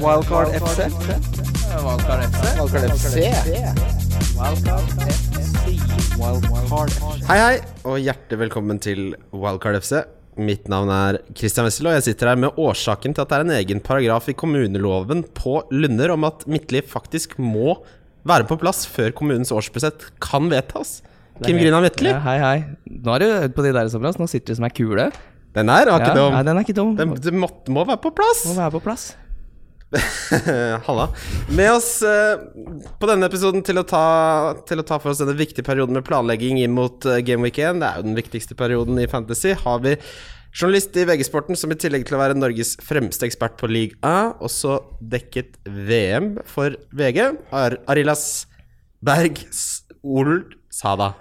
Wildcard FC. Wildcard FC. Wildcard FC. Wildcard FC. Hei, hei, og hjertelig velkommen til Wildcard FC. Mitt navn er Christian Wessel, og jeg sitter her med årsaken til at det er en egen paragraf i kommuneloven på Lunder om at Midtliv faktisk må være på plass før kommunens årsbudsjett kan vedtas. Kim Grina Midtliv, Ja, hei, hei. Nå er du på de der, Sabras. Nå sitter du som ei kule. den her var Ja, dum. nei, den er ikke dum. Den, den må, må være på plass. Må være på plass. Halla. Med oss eh, på denne episoden til å, ta, til å ta for oss denne viktige perioden med planlegging inn mot eh, Game Week 1, det er jo den viktigste perioden i Fantasy, har vi journalist i VG-sporten som i tillegg til å være Norges fremste ekspert på league A, også dekket VM for VG, Ar Arilas Berg Old Sada.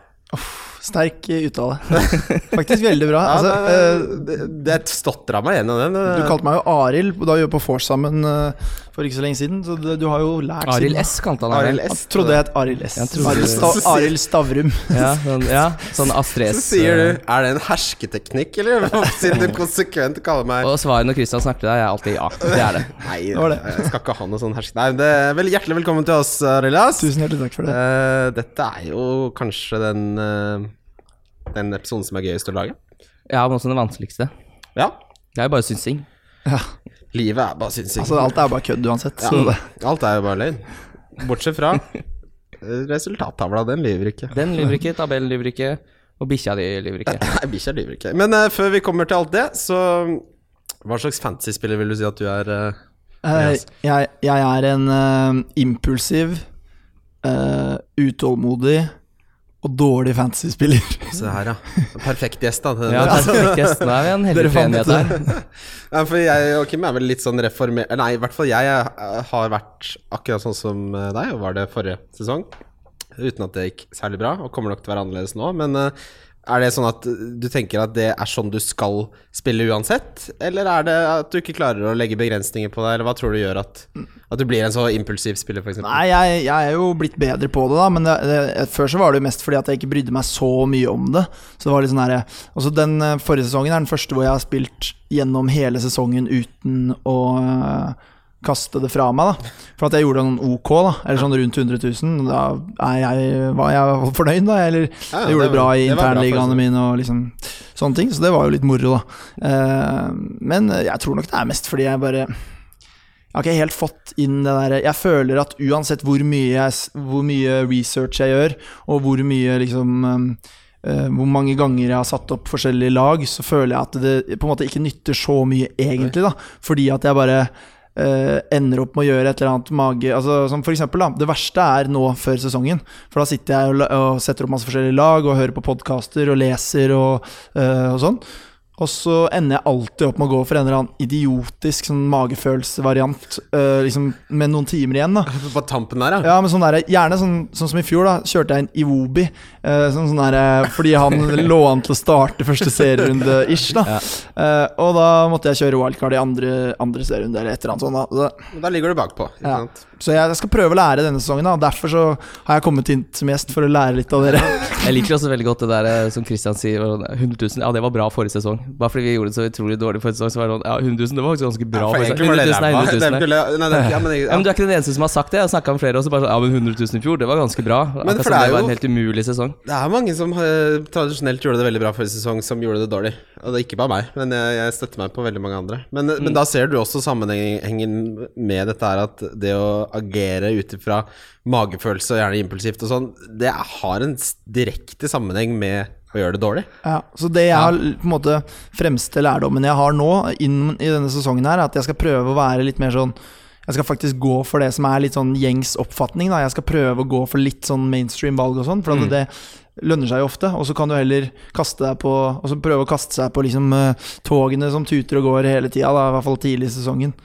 Sterk eh, uttale. Faktisk veldig bra. Ja, Altså, det, eh, det, det stotra meg gjennom den. du kalte meg jo Arild da vi var på vors sammen eh, for ikke så lenge siden, så du har jo lært Arild da. S kalte han Arild S. trodde jeg het Arild S. Aril Arild, det. Sta Arild Stavrum. Ja, sånn, ja, sånn Astrid Så sier du Er det en hersketeknikk, eller? Siden du konsekvent kaller meg Og svaret når Christian snakker til deg, er alltid ja. Det er det. Nei, det, det. jeg skal ikke ha noe sånn herske... Nei, det er vel hjertelig velkommen til oss, Arilas. Tusen hjertelig takk for det. Uh, dette er jo kanskje den uh, Den episoden som er gøyest å lage. Ja, men også den vanskeligste. Ja. Det er jo bare synsing. Ja. Livet er bare sinnssykt. Altså, alt er bare kødd uansett. Så det. Alt er jo bare løgn. Bortsett fra eh, resultattavla. Den lyver ikke. Den lyver ikke, tabellen lyver ikke, og bikkja di lyver ikke. Nei, bikkja lyver ikke. Men uh, før vi kommer til alt det, så Hva slags fantasyspiller vil du si at du er? Uh, jeg, jeg er en impulsiv, eh, utålmodig og dårlig fantasyspiller. Se her, ja. Perfekt gjest, da. Ja, perfekt gjest. Nå er vi en heldig enighet her. Ja, for jeg og Kim er vel litt sånn reformert Nei, i hvert fall jeg eh, har vært akkurat sånn som eh, deg, og var det forrige sesong. Uten at det gikk særlig bra, og kommer nok til å være annerledes nå. Men eh, er det sånn at du tenker at det er sånn du skal spille uansett? Eller er det at du ikke klarer å legge begrensninger på deg, eller hva tror du gjør at, at du blir en så impulsiv spiller, f.eks.? Nei, jeg, jeg er jo blitt bedre på det, da. Men det, det, før så var det jo mest fordi at jeg ikke brydde meg så mye om det. Så det var litt sånn herre Også den eh, forrige sesongen er den første hvor jeg har spilt gjennom hele sesongen uten å kaste det fra meg, da. For at jeg gjorde noen OK, da. Eller sånn rundt 100 000. Da jeg, var jeg fornøyd, da. Eller Ja, jeg gjorde det bra i det bra for internligaene mine og liksom sånne ting. Så det var jo litt moro, da. Eh, men jeg tror nok det er mest fordi jeg bare jeg har ikke helt fått inn det der Jeg føler at uansett hvor mye, jeg, hvor mye research jeg gjør, og hvor mye liksom eh, Hvor mange ganger jeg har satt opp forskjellige lag, så føler jeg at det på en måte ikke nytter så mye, egentlig. da Fordi at jeg bare eh, ender opp med å gjøre et eller annet mage altså, Som for eksempel, da. Det verste er nå før sesongen. For da sitter jeg og, og setter opp masse forskjellige lag, og hører på podkaster og leser og, uh, og sånn. Og så ender jeg alltid opp med å gå for en eller annen idiotisk sånn magefølelsesvariant uh, liksom, med noen timer igjen. da På tampen der, ja. Ja, men sånn der, Gjerne sånn, sånn som i fjor, da kjørte jeg en Iwobi. Eh, sånn, sånn der, eh, fordi han lå an til å starte første serierunde ish. da Eh, Og da måtte jeg kjøre wildcard i andre, andre serierunde eller et eller annet sånt. da Så- Da ligger du bakpå. ikke Ja. sant? Så jeg skal prøve å lære denne sesongen. da Derfor så har jeg kommet inn som gjest for å lære litt av dere. Jeg liker også veldig godt det der som Christian sier, og 100 000. Ja, det var bra forrige sesong. Bare fordi vi gjorde det så utrolig dårlig forrige sesong, så var det sånn Ja, 100 000, det var faktisk ganske bra. Ja, for forrige egentlig var det sesong. 100 000 er 100 000. Det er vel- nei, det- ja, men jeg- Ja, men Du er ikke den eneste som har sagt det. Jeg har snakka med flere også. Bare sånn, ja, men 100 000 i fjor, det var ganske bra. Akkurat som det det var en helt umulig sesong. Det er mange som uh, tradisjonelt gjorde det veldig bra forrige sesong, som gjorde det dårlig. Og det er ikke bare meg, men jeg, jeg støtter meg på veldig mange andre. Men, Mm. men da ser du også sammenhengen med dette her at det å agere ut ifra magefølelse og gjerne impulsivt og sånn, det har en direkte sammenheng med å gjøre det dårlig. Ja, så det jeg har på en måte fremste lærdommen jeg har nå inn i denne sesongen her, er at jeg skal prøve å være litt mer sånn Jeg skal faktisk gå for det som er litt sånn gjengs oppfatning. Da. Jeg skal prøve å gå for litt sånn mainstream valg og sånn, for mm. det lønner seg jo ofte. Og så kan du heller kaste deg på Og så prøve å kaste seg på liksom eh, togene som tuter og går hele tida, i hvert fall tidlig i sesongen.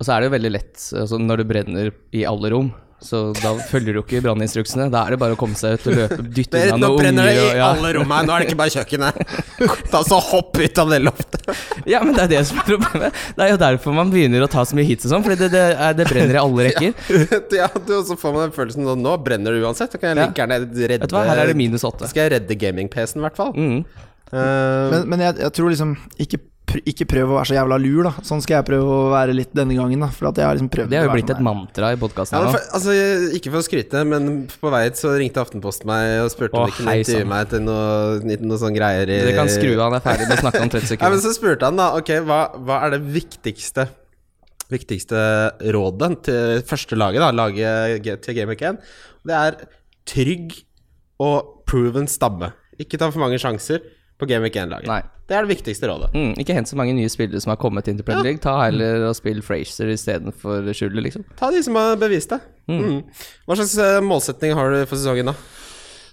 Og så er det jo veldig lett altså, når det brenner i alle rom. Så da følger du ikke branninstruksene. Da er det bare å komme seg ut og løpe, dytte unna noen unger. nå brenner det i ja. alle rom her, nå er det ikke bare kjøkkenet. Ta så Hopp ut av det loftet. ja, men det er det som er problemet. Det er jo derfor man begynner å ta så mye hits og sånn, fordi det, det, er, det brenner i alle rekker. ja, du, og så får man den følelsen sånn nå brenner det uansett. Da kan jeg like gjerne redde Vet du hva, her er det minus åtte. Skal jeg redde gaming-PC-en, i hvert fall. Mm. Uh, Men, men jeg, jeg tror liksom Ikke ikke prøv å være så jævla lur, da. Sånn skal jeg prøve å være litt denne gangen, da. For at jeg har liksom prøvd Det har å jo være blitt et sånn mantra i podkasten Ja, for, altså, ikke for å skryte, men på vei hit så ringte Aftenposten meg og spurte om de kunne intervjue meg til noe, noe sånne greier i Dere kan skru av, han er ferdig med å snakke om 30 Ja, men så spurte han da Ok, hva, hva er det viktigste Viktigste rådet til første laget da Laget til Game Week 1 Det er trygg og proven stabbe Ikke ta for mange sjanser på Game Week 1-laget Det er det viktigste rådet Mm, ikke hent så mange nye spillere som har kommet inn til Premier League. Ta heller og spill Fraser istedenfor Schuller, liksom. Ta de som har bevist det mm. Hva slags eh, målsetning har du for sesongen da?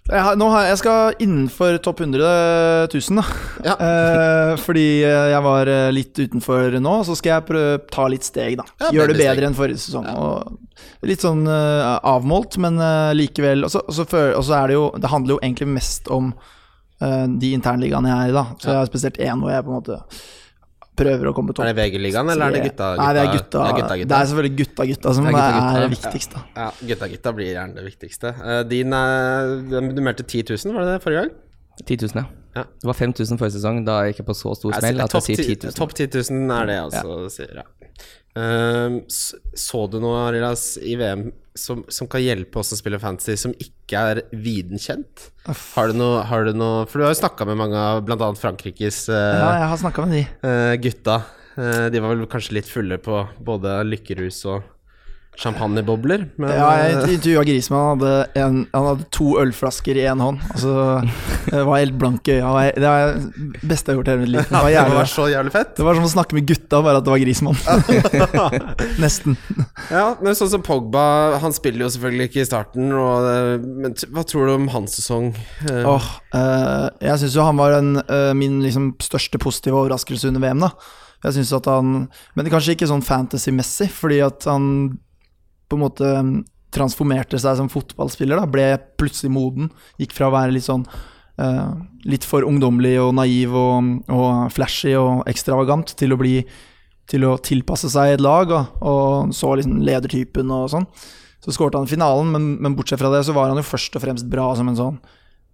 Jeg, har, nå har, jeg skal innenfor topp 100 000, da. Ja. Eh, fordi eh, jeg var eh, litt utenfor nå, så skal jeg prøve ta litt steg, da. Ja, Gjøre det bedre bedre enn forrige sesong. Og litt sånn uh, avmålt, men uh, likevel Og så er det jo Det handler jo egentlig mest om de internligaene jeg er i, da. Så jeg har spesielt én hvor jeg på en måte prøver å komme på topp. Er det VG-ligaen, eller er det gutta? Nei, det er gutta. Det er gutta, Det er selvfølgelig gutta, gutta som Det er, er gutta, gutta, ja. viktigst, da. Ja, gutta, gutta blir gjerne det viktigste Eh, Din er Du meldte 10 000, var det det forrige gang? 10 000, ja. Ja. Det var 5000 forrige sesong. Da gikk jeg på så stor smell at jeg topp sier 10 10 000. Topp 10 000 er det jeg også sier, ja. Ehm, så du noe, Arilas, i VM som, som kan hjelpe oss å spille fantasy, som ikke er viden kjent? Har du noe, har du noe For du har jo snakka med mange av bl.a. Frankrikes uh, Ja, jeg har med de. Uh, gutta. Uh, de var vel kanskje litt fulle på både lykkerus og champagnebobler, men Ja, jeg eh, intervjua Grismann. Han hadde, en, han hadde to ølflasker i én hånd. Altså, det var helt blank i øya. Det er det beste jeg har gjort i hele mitt liv. Det var, det var så jævlig fett. det var som å snakke med gutta, bare at det var Grismann. Nesten. Ja, men sånn som Pogba, han spiller jo selvfølgelig ikke i starten, og, eh, men hva tror du om hans sesong? Åh, eh, jeg syns jo han var en, eh, min liksom, største positive overraskelse under VM. da Jeg synes at han Men kanskje ikke sånn fantasy-messig, fordi at han på en måte mm, transformerte seg som fotballspiller. da Ble plutselig moden. Gikk fra å være litt sånn uh, litt for ungdommelig og naiv og, og flashy og ekstravagant til å bli til å tilpasse seg et lag, og, og så liksom ledertypen og sånn. Så skåret han i finalen, men, men bortsett fra det så var han jo først og fremst bra som en sånn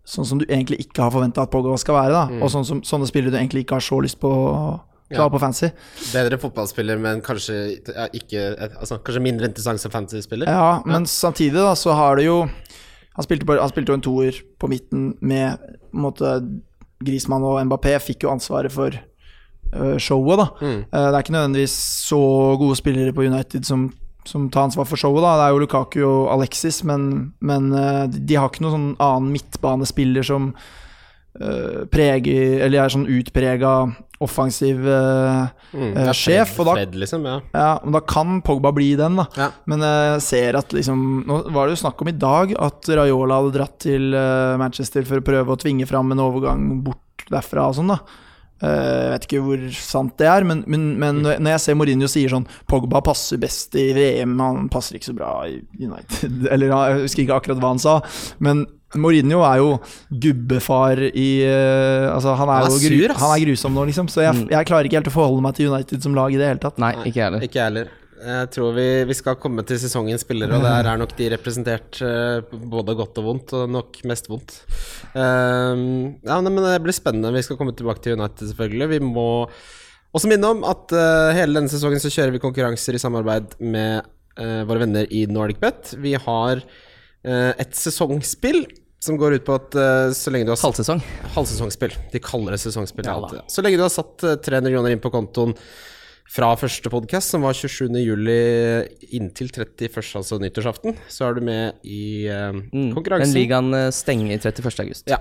Sånn som du egentlig ikke har forventa at Pogba skal være, da. Og sånn som, sånne spillere du egentlig ikke har så lyst på Ja. på fancy. Bedre fotballspiller, men kanskje ja, ikke altså, Kanskje mindre interessant som fancy-spiller? Ja, men samtidig da så har det jo Han spilte, på, han spilte jo en toer på midten med på en måte Grismann og Mbappé fikk jo ansvaret for uh, showet, da. Mm. Uh, det er ikke nødvendigvis så gode spillere på United som, som tar ansvar for showet, da. Det er jo Lukaku og Alexis, men, men eh, de- har ikke noen sånn annen midtbanespiller som øh, preger Eller er sånn utprega offensiv uh, Mm. eh, sjef, og da- Fred, liksom, ja. Ja, da kan Pogba bli den, da. Ja. Men jeg ser at liksom Nå var det jo snakk om i dag at Raiola hadde dratt til eh, Manchester for å prøve å tvinge fram en overgang bort derfra og sånn, da. Eh, Jeg vet ikke hvor sant det er, men, men, men når jeg ser Mourinho sier sånn Pogba passer best i VM, han passer ikke så bra i United Eller jeg husker ikke akkurat hva han sa, men Mourinho er jo gubbefar i eh, Altså, han er, Han er jo sur, han er grusom nå, liksom, så jeg, jeg klarer ikke helt å forholde meg til United som lag i det hele tatt. Nei, ikke heller. Ikke heller. Jeg tror vi, vi skal komme til sesongens spillere, og der er nok de representert eh, både godt og vondt, og nok mest vondt. Ehm, ja, nei, men Det blir spennende. Vi skal komme tilbake til United, selvfølgelig. Vi må også minne om at uh, hele denne sesongen så kjører vi konkurranser i samarbeid med uh, våre venner i NordicBet. Vi har uh, et sesongspill som går ut på at uh, så lenge du har satt Halvsesong. Halvsesongspill. De kaller det sesongspill. Ja, alltid. Så lenge du har satt uh, 300 kroner inn på kontoen fra første podkast, som var 27. juli inntil 31., altså nyttårsaften, så er du med i uh, Mm. Den ligaen eh, stenger 31. august. Ja.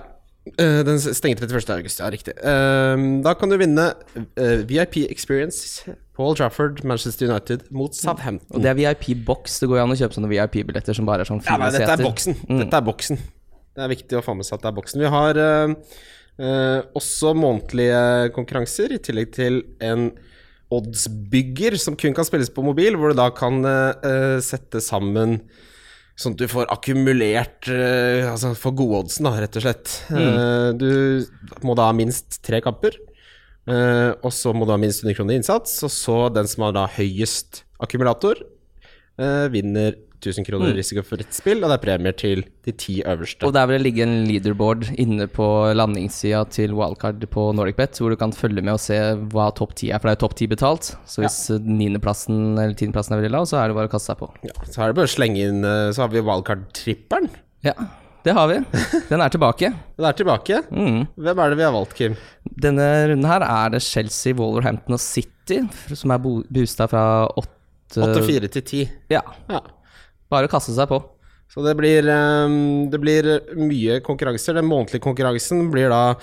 Eh, den stenger 31. august, ja, riktig. Eh, da kan du vinne eh, VIP Experience Paul Trafford, Manchester United mot Southampton. Og det er VIP-boks. Det går jo an å kjøpe sånne VIP-billetter som bare er sånn Ja, fire nei, dette er boksen. Mm. Dette er boksen. Det er viktig å få med seg at det er boksen. Vi har eh, eh, også månedlige konkurranser, i tillegg til en oddsbygger som kun kan spilles på mobil, hvor du da kan eh, sette sammen Sånn at du får akkumulert Altså får gododdsen, da, rett og slett. Mm. du må da ha minst tre kamper. og så må du ha minst 100 kroner innsats. Og så den som har da høyest akkumulator, vinner 1000 kroner Mm. risikofritt spill, og det er premier til de ti øverste. Og der vil det ligge en leaderboard inne på landingssida til Wildcard på NordicBet, hvor du kan følge med og se hva topp ti er, for det er topp ti betalt. Så hvis niendeplassen ja. eller tiendeplassen er veldig lav, så er det bare å kaste seg på. Ja, så er det bare å slenge inn eh, Så har vi wildcard-tripperen. Ja, det har vi. Den er tilbake. Den er tilbake. Mm. Hvem er det vi har valgt, Kim? Denne runden her er det Chelsea, Wolverhampton og City som er bo- boosta fra åtte 8-4 til 10. Ja, Ja. Bare å kaste seg på. Så det blir, ehm, det blir mye konkurranser. Den månedlige konkurransen blir da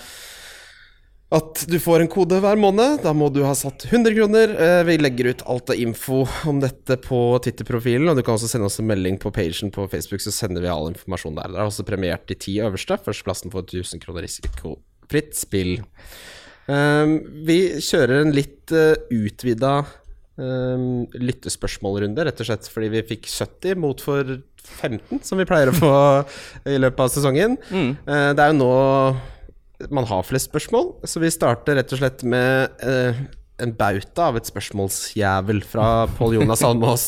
at du får en kode hver måned. Da må du ha satt 100 kroner. Eh, Vi legger ut alt av info om dette på Twitter-profilen, og du kan også sende oss en melding på pagen på Facebook, så sender vi all informasjon der. Det er også premiert de ti øverste. Førsteplassen får 1000 kroner risikofritt spill. Ehm, vi kjører en litt uh, utvida um, lyttespørsmålrunde, rett og slett fordi vi fikk 70 mot for 15, som vi pleier å få i løpet av sesongen. Eh, det er jo nå man har flest spørsmål, så vi starter rett og slett med uh, en bauta av et spørsmålsjævel fra Pål Jonas Almås.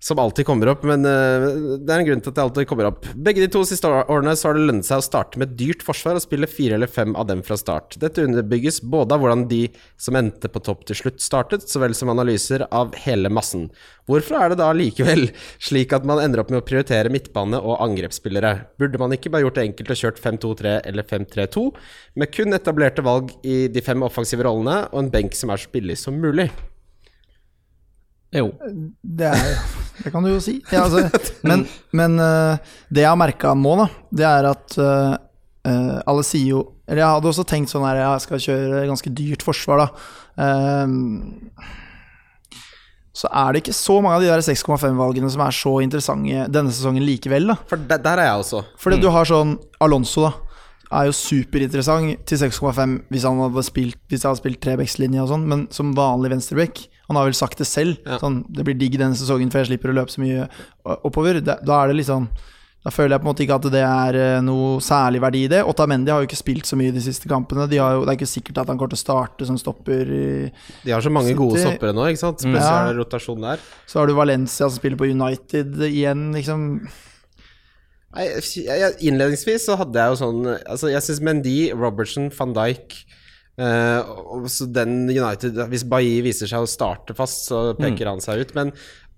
Som alltid kommer opp, men eh, det er en grunn til at det alltid kommer opp. Begge de to siste årene så har det lønnet seg å starte med et dyrt forsvar og spille fire eller fem av dem fra start. Dette underbygges både av hvordan de som endte på topp til slutt startet, så vel som analyser av hele massen. Hvorfor er det da likevel slik at man ender opp med å prioritere midtbane og angrepsspillere? Burde man ikke bare gjort det enkelt og kjørt 5-2-3 eller 5-3-2, med kun etablerte valg i de fem offensive rollene og en benk som er så billig som mulig? Jo. Det, er, det kan du jo si. Ja, altså, men men eh, det jeg har merka nå, da, det er at eh, eh, alle sier jo Eller jeg hadde også tenkt sånn her, jeg skal kjøre ganske dyrt forsvar, da. Uh, så er det ikke så mange av de der 6,5-valgene som er så interessante denne sesongen likevel, da. For der, der er jeg også. Fordi du har sånn Alonso, da. Er jo superinteressant til 6,5 hvis han hadde spilt Hvis jeg hadde spilt trebeckslinje og sånn, men som vanlig venstreback. Han har vel sagt det selv. Ja. Sånn, det blir digg denne sesongen, for jeg slipper å løpe så mye oppover. Da, da er det sånn Da føler jeg på en måte ikke at det er noe særlig verdi i det. Otamendi har jo ikke spilt så mye de siste kampene. De har jo, det er ikke sikkert at han kommer til å starte som stopper. De har så mange gode stoppere nå, ikke sant? Ja. Spesiell rotasjon der. Så har du Valencia som spiller på United igjen, liksom. Nei, innledningsvis så hadde jeg jo sånn Altså, jeg syns Mendy, Robertson, van Dijk og så den United Hvis Bailly viser seg å starte fast, så peker han seg ut. Men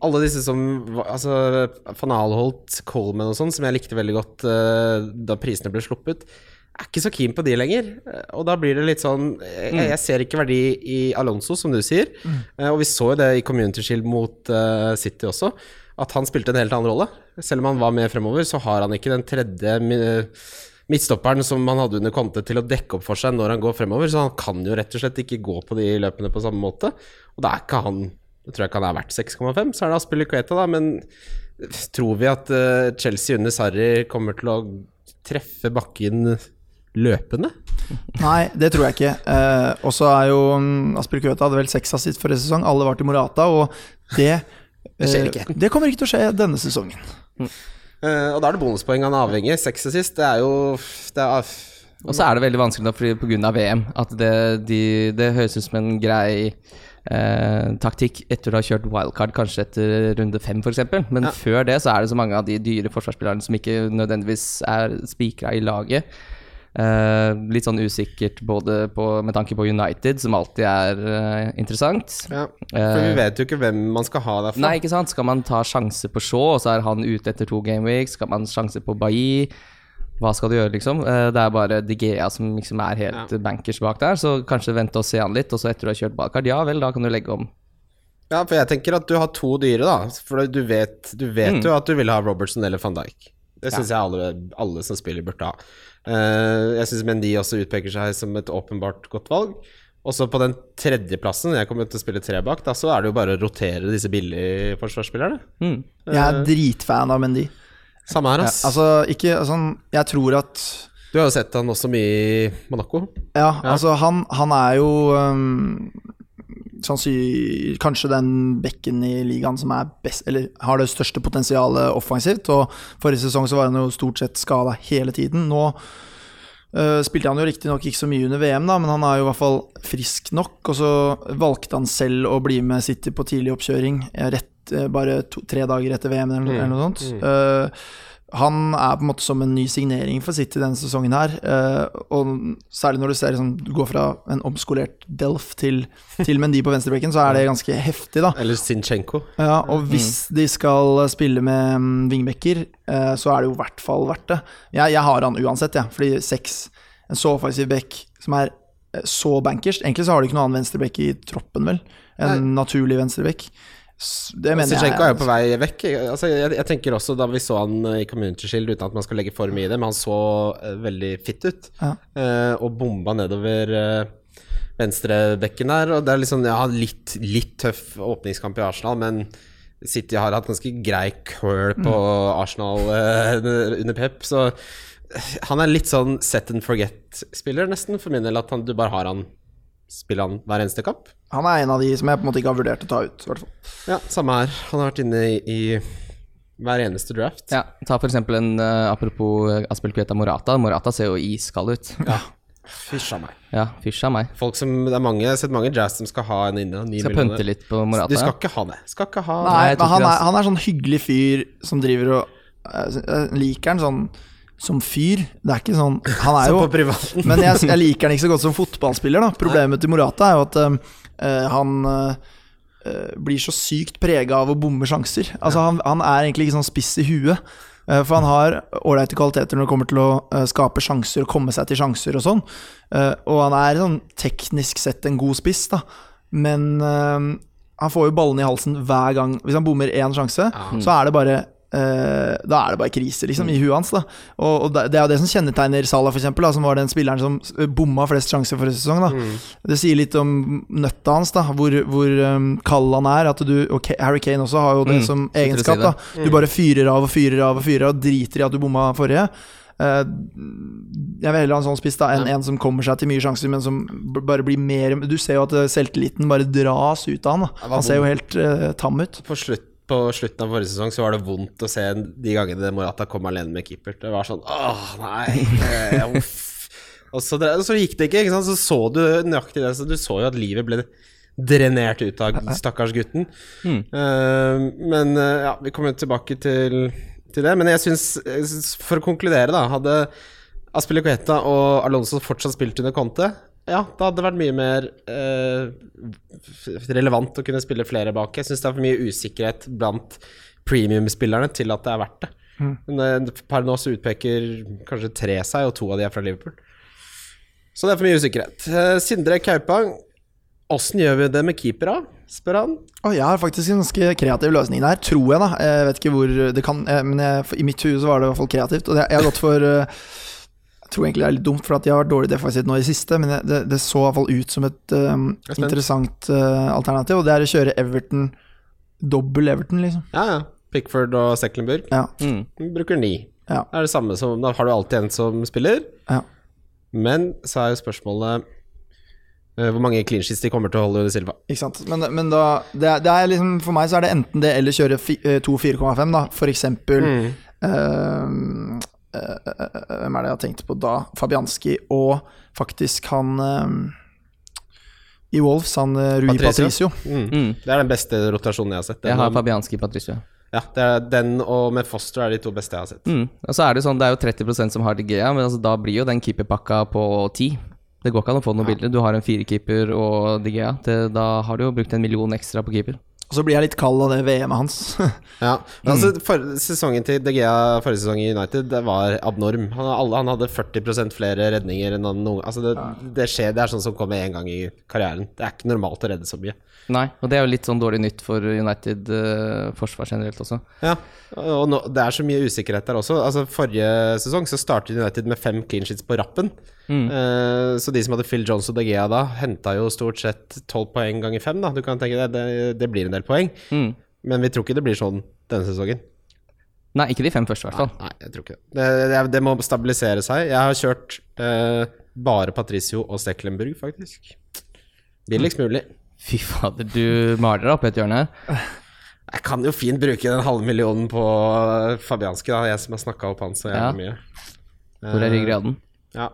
alle disse som Altså van Alholt, Coleman og sånn, som jeg likte veldig godt eh, da prisene ble sluppet, er ikke så keen på de lenger. Eh, Og da blir det litt sånn Jeg, jeg ser ikke verdi i Alonso, som du sier. Eh, og vi så jo det i Community Shield mot City også, at han spilte en helt annen rolle. Selv om han var med fremover, så har han ikke den tredje midtstopperen som han hadde under Conte til å dekke opp for seg når han går fremover, så han kan jo rett og slett ikke gå på de løpene på samme måte. Og da er ikke han Jeg tror ikke han er verdt 6,5, så er det Aspilicueta, da, men tror vi at eh, Chelsea under Sarri kommer til å treffe bakken løpende? Nei, det tror jeg ikke. Eh, og så er jo um, Aspilicueta hadde vel seks sitt forrige sesong. Alle var til Morata, og det Det skjer eh, ikke. Det kommer ikke til å skje denne sesongen. Eh, og da er det bonuspoeng han er avhengig. Seks assist, det er jo det er, Og så er det veldig vanskelig da, fordi av VM at det, de, det høres ut som en grei eh, taktikk etter å ha kjørt wildcard, kanskje etter runde fem f.eks. Men Ja. før det så er det så mange av de dyre forsvarsspillerne som ikke nødvendigvis er spikra i laget. Eh, litt sånn usikkert både på, med tanke på United, som alltid er uh, interessant. ja. For vi vet jo ikke hvem man skal ha derfra. Nei, ikke sant? Skal man ta sjanse på Shaw, og så er han ute etter to gameweeks? Skal man sjanse på Bailly? Hva skal du gjøre, liksom? Eh, Det er bare Digea som liksom er helt Ja. bankers bak der, så kanskje vente og se han litt, og så etter du har kjørt ballkart, ja vel, da kan du legge om. Ja, for jeg tenker at du har to dyre, da. For du vet, du vet Mm. jo at du vil ha Robertson eller van Dijk. Det syns jeg alle, alle som spiller, burde ha. Eh, jeg syns Mendy også utpeker seg som et åpenbart godt valg. Også på den tredjeplassen, jeg kommer til å spille tre bak, da, så er det jo bare å rotere disse billige forsvarsspillerne. Mm. Jeg er dritfan av Mendy. Samme her, Ja, altså, ikke sånn Jeg tror at du har jo sett han også mye i Monaco. Ja, altså, han, han er jo um, kanskje den bekken i ligaen som best Eller har det største potensialet offensivt. Og forrige sesong så var han jo stort sett skada hele tiden. Nå uh, spilte han jo riktignok ikke så mye under VM, da, men han er jo i hvert fall frisk nok. Og så valgte han selv å bli med City på tidlig oppkjøring, eh, rett uh, bare to, tre dager etter VM eller, Mm. eller noe sånt. Eh, han er på en måte som en ny signering for City denne sesongen her. eh, og særlig når du ser liksom, du går fra en omskolert Delf til, til Mendy på venstrebekken, så er det ganske heftig, da. Eller Sinchenko. Ja, og hvis de skal spille med mm, vingbekker, eh, så er det jo i hvert fall verdt det. Jeg, jeg har han uansett, jeg. fordi seks, en så offensiv bekk som er eh, så bankers Egentlig så har du ikke noen annen venstrebekk i troppen, vel. En naturlig venstrebekk. Det mener jeg Zinchenko er jo på vei vekk. Altså, jeg, jeg tenker også Da vi så han eh, i Community Shield, uten at man skal legge for mye i det, men han så eh, veldig fitt ut. Ja. Uh, og bomba nedover uh, venstrebekken der. Og det er liksom, ja, litt, litt tøff åpningskamp i Arsenal, men City har hatt ganske grei curl på Arsenal uh, under Pep, så han er litt sånn set and forget-spiller, nesten, for min del. At han, du bare har han Spiller han hver eneste kamp? Han er en av de som jeg på en måte ikke har vurdert å ta ut. i hvert fall. Ja, samme her. Han har vært inne i, i hver eneste draft. Ja, ta for eksempel en uh, apropos Aspel Kveta Morata. Morata ser jo iskald ut. Fysj a meg. Ja, fysj av meg. Folk som, det er mange, jeg har sett mange jazz som skal ha en inne. Skal millioner. pynte litt på Morata. Du skal ikke ha det. Skal ikke ha Nei, men han er, han er sånn hyggelig fyr som driver og uh, liker han sånn som fyr. Det er ikke sånn Han er jo. Men jeg, jeg liker han ikke så godt som fotballspiller. da Problemet til Morata er jo at eh, han eh, blir så sykt prega av å bomme sjanser. Altså han, han er egentlig ikke sånn spiss i huet. For han har ålreite kvaliteter når det kommer til å skape sjanser og komme seg til sjanser og sånn. Og han er sånn teknisk sett en god spiss, da. Men han får jo ballene i halsen hver gang. Hvis han bommer én sjanse, så er det bare eh, da er det bare krise liksom, i huet hans. Da. Og, og det det er jo det som kjennetegner Salah, for eksempel, da, som var den spilleren som s- bomma flest sjanser forrige sesong. Da. Det sier litt om nøtta hans, da, hvor, hvor um, kald han er. At du, og Harry Kane også har jo det Mm, som egenskap. si Da. Du bare fyrer av og fyrer av og fyrer av og driter i at du bomma forrige. Eh, jeg vil heller ha en sånn spiss da enn en som kommer seg til mye sjanser, men som bare blir mer Du ser jo at eh, selvtilliten bare dras ut av han. Da. Han ser jo helt uh, tam ut. På, slutt, på slutten av forrige sesong så var det vondt å se de gangene Morata kom alene med keeper. Det var sånn åh, nei. uff. Og så, så gikk det ikke, ikke sant? så så du nøyaktig det. Så du så jo at livet ble drenert ut av stakkars gutten. Eh, men uh, ja, vi kommer tilbake til, til det. Men jeg syns For å konkludere, da. Hadde Aspilicueta og Alonso fortsatt spilt under Conte, ja, det hadde vært mye mer uh, relevant å kunne spille flere bak. Jeg syns det er for mye usikkerhet blant premium-spillerne til at det er verdt det. Men eh, per nå så utpeker kanskje tre seg, og to av de er fra Liverpool. Så det er for mye usikkerhet. Uh, Sindre Kaupang, åssen gjør vi det med keepera? spør han. Oh, jeg har faktisk en ganske kreativ løsning der, tror jeg, da. Jeg vet ikke hvor det kan Men jeg, i mitt hue så var det i hvert fall kreativt. Og jeg, jeg har gått for Jeg tror egentlig det er litt dumt, for at de har vært dårlig defensivt nå i det siste, men det, det så i hvert fall ut som et er interessant uh, alternativ, og det er å kjøre Everton dobbel Everton, liksom. Ja, ja. Pickford og Seklenburg. Ja. Mm. Bruker ni. Ja. Det er det samme som Da har du alltid en som spiller. Ja. Men så er jo spørsmålet eh, hvor mange clean sheets de kommer til å holde under Silva. Ikke sant. Men, men da det er, det er liksom, For meg så er det enten det eller kjøre fi, eh, to 4,5, da. For eksempel Mm. Hvem er det jeg har tenkt på da? Fabianski og faktisk han eh, i Wolves, han eh, Rui Patricio. Patricio. Mm. Mm. Det er den beste rotasjonen jeg har sett. Den Jeg har Fabianski Patricio. ja, det er den og med Foster er de to beste jeg har sett. Mm. Og så er det sånn, det er jo 30% som har DGA, men altså, da blir jo den keeperpakka på 10. Det går ikke an å få noe bilder Du har en firekeeper og DGA. Det, da har du jo brukt en million ekstra på keeper. Og så blir jeg litt kald av det VM-et hans. Ja, men altså for, Sesongen til De Gea forrige sesong i United Det var abnorm. Han, alle, han hadde 40 flere redninger enn han noen Altså det, det skjer, det er sånn som kommer én gang i karrieren. Det er ikke normalt å redde så mye. Nei, og det er jo litt sånn dårlig nytt for United uh, forsvar generelt også. Ja, og nå, det er så mye usikkerhet der også. Altså Forrige sesong så startet United med fem clean sheets på rappen. Eh, så de som hadde Phil Jones og De Gea da, henta jo stort sett tolv poeng ganger fem. Da. Du kan tenke deg, det, det blir en del poeng. Mm. Men vi tror ikke det blir sånn denne sesongen. Nei, ikke de fem første, i hvert fall. Nei, jeg tror ikke det. Det, det, det må stabilisere seg. Jeg har kjørt uh, bare Patricio og Stecklenburg, faktisk. Billigst mulig. Fy fader, du maler deg opp i et hjørne her. Jeg kan jo fint bruke den halve millionen på Fabianski, da, jeg som har snakka opp han så jævlig Ja. mye. Hvor er ryggraden? Ja.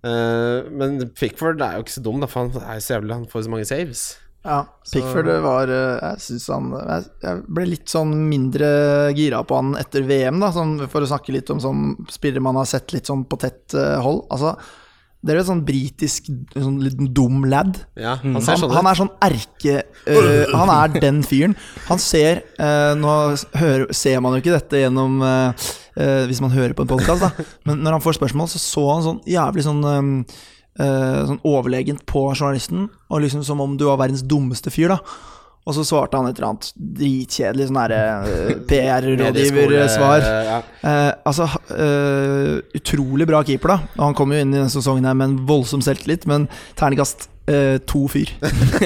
Uh, men Pickford er jo ikke så dum, da, for han er jo så jævlig Han får så mange saves. Ja, Pickford var eh, Jeg synes han jeg, ble litt sånn mindre gira på han etter VM, da, sånn, for å snakke litt om sånn spillere man har sett litt sånn på tett eh, hold. Altså, det er jo et sånn britisk sånn liten dum lad. Ja, han ser sånn han han, er sånn erke Uh, Han er den fyren. Han ser uh, Nå hører, ser man jo ikke dette gjennom uh, Hvis man hører på en podkast, da. Men når han får spørsmål, så så han sånn jævlig sånn um, Sånn overlegent på journalisten, og liksom som om du var verdens dummeste fyr, da. Og så svarte han et eller annet dritkjedelig sånn derre øh, PR-rådgiver-svar. Ja. Eh, altså, eh, utrolig bra keeper, da. Og han kom jo inn i denne sesongen her med en voldsom selvtillit, men terningkast eh, to fyr.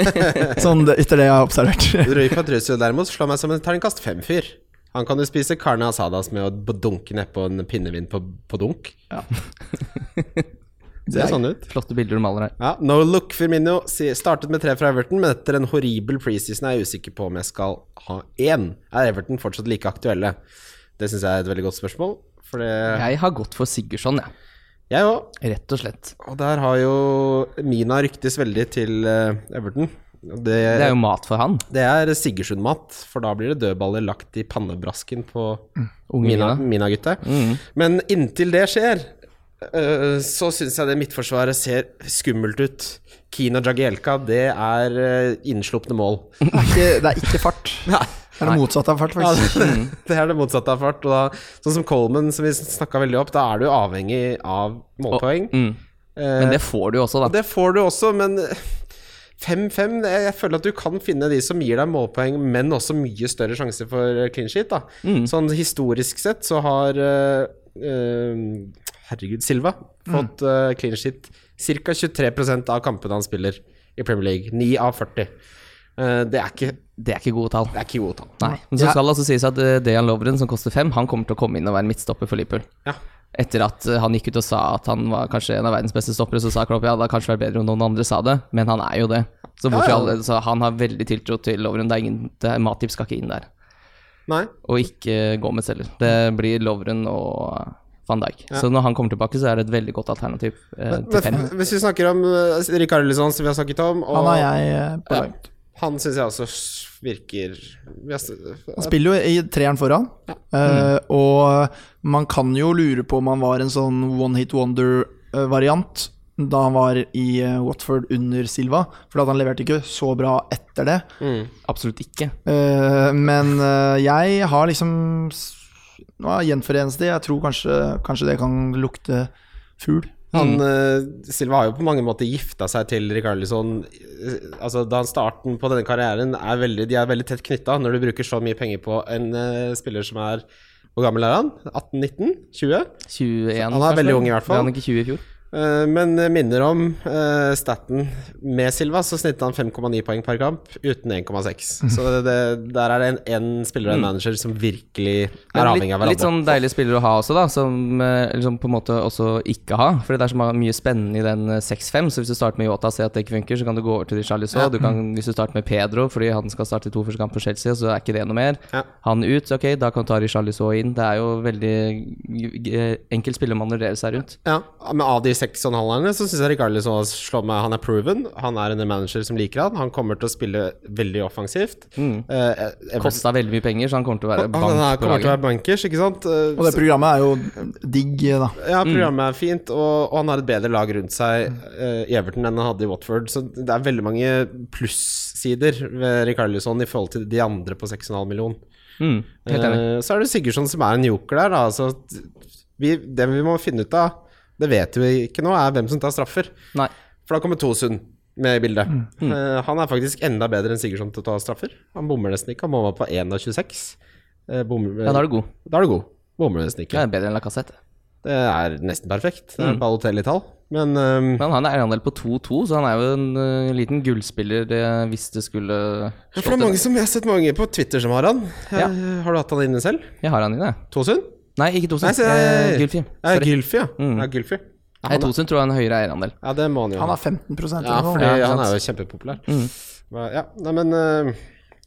sånn etter det jeg har observert. Rui Patricio derimot slår meg som en terningkast fem-fyr. Han kan jo spise carne asadas med å dunke nedpå en pinnevin på, på dunk. Det Ser er- sånn ut. Flotte bilder du maler her. Ja, No look Firmino startet med tre fra Everton, men etter en horribel preseason er jeg usikker på om jeg skal ha én. Er Everton fortsatt like aktuelle? Det syns jeg er et veldig godt spørsmål. For det Jeg har gått for Sigurdsson, jeg. Jeg òg. Rett og slett. Og der har jo Mina ryktes veldig til eh, Everton. Det, Det er jo mat for han. det er Sigurdsund-mat, for da blir det dødballer lagt i pannebrasken på mm. Mina-gutta. Mina mm. Men inntil det skjer, så syns jeg det midtforsvaret ser skummelt ut. Kina Jagielka, det er øh, innslupne mål. Det er ikke, det er ikke fart. Nei. Det er det motsatte av fart, Ja, det, det er det motsatte av fart. Og da, sånn som Coleman, som vi snakka veldig opp, da er du avhengig av målpoeng. Mm. Eh, Men det får du også, da. det får du også, men 5-5 Jeg føler at du kan finne de som gir deg målpoeng, men også mye større sjanse for clean sheet. Da. Mm. Sånn historisk sett så har eh, eh, Herregud, Silva fått eh, clean sheet ca. 23% av kampene han spiller i Premier League. 9 av 40. Uh, det, er ikke, Det er ikke gode tall. det er ikke gode tall. Nei. Men så skal det altså sies at uh, Dejan Lovren, som koster 5, han kommer til å komme inn og være midtstopper for Liverpool. Ja. Etter at eh, han gikk ut og sa at han var kanskje en av verdens beste stoppere, så sa Klopp ja, det hadde kanskje vært bedre om noen andre sa det, men han er jo det. Så, Ja, ja. Alle, så han har veldig tiltro til Lovren. Det er ingen, det er, Matip skal ikke inn der. Nei? Og ikke Gomez heller. Det blir Lovren og van Dijk. Så når han kommer tilbake, så er det et veldig godt alternativ eh, til. Men, hvis vi snakker om uh, Rikard Lisson, som vi har snakket om, og Han har jeg eh, på Ja. han syns jeg også virker Han spiller jo i treeren foran, eh, og man kan jo lure på om han var en sånn one hit wonder-variant da han var i eh, Watford under Silva, for at han leverte ikke så bra etter det. mm. Absolutt ikke. Uh, men eh, jeg har liksom Nå gjenforenes det. Jeg tror kanskje, kanskje det kan lukte fugl. Han, eh, Silva har jo på mange måter gifta seg til Rikarlison. Altså, da han starten på denne karrieren er veldig, De er veldig tett knytta når du bruker så mye penger på en uh, spiller som er Hvor gammel er han? 18-19? 20? 21, Han er veldig ung i hvert fall. Ble han ikke 20 i fjor? Eh, men eh, minner om uh, staten med Silva, så snittet han 5,9 poeng per kamp, uten 1,6. Så det, det, der er det en, en spiller og en manager som virkelig er avhengig av litt, litt sånn deilig spiller å ha også, da, som eh, liksom på en måte også ikke ha. Fordi det er så mye spennende i den eh, 6-5, så hvis du starter med Yota og ser at det ikke funker, så kan du gå over til Richarlison. Ja. Du kan, hvis du starter med Pedro fordi han skal starte to første kamp på Chelsea, så er ikke det noe mer. Ja. Han ut, ok, da kan du ta Richarlison inn. Det er jo veldig Enkel enkelt spille å manøvrere seg rundt. Ja, men av de seks og en halv så syns jeg Rikarlison har slått meg Han er proven. Han er en manager som liker han. Han kommer til å spille veldig offensivt. Mm. Eh, Kosta veldig mye penger, så han kommer til å være han, han er, bank på kommer til å være bankers, ikke sant? Eh, Og det programmet er jo digg, da. Ja, programmet er fint, og, og han har et bedre lag rundt seg eh, i Everton enn han hadde i Watford. Så det er veldig mange plussider ved Rikarlison i forhold til de andre på 6,5 million. Mm, helt enig. Eh, så er det Sigurdsson som er en joker der. Da. Altså, vi, det vi må finne ut av, det vet vi ikke nå, er hvem som tar straffer. Nei. For da kommer Tosun med i bildet. Mm. Eh, han er faktisk enda bedre enn Sigurdsson til å ta straffer. Han bommer nesten ikke. Han bomma på 1 av 26. Uh, bommer, Ja, da er du god. Da er du god. Bommer nesten ikke. Det er bedre enn Lacassette. Det er nesten perfekt. Det Mm. er Balotelli-tall. Men um, Men han er eierandel på 2-2, så han er jo en uh, liten gullspiller det, hvis det skulle ja, for det er mange som, jeg har sett mange på Twitter som har han. Ja. Eh, Har du hatt han inne selv? Jeg har han inne. jeg. Nei, ikke Tosun. Nei, Eh, Gylfi. Ja, Sorry. Gylfi, ja. Mm. ja Gylfi. Ja, Nei, han Tosun tror jeg har en høyere eierandel. ja, det må han jo Han har 15 Ja, eller fordi Ja, ikke han er jo kjempepopulær. Mm. Ja, nei, men eh,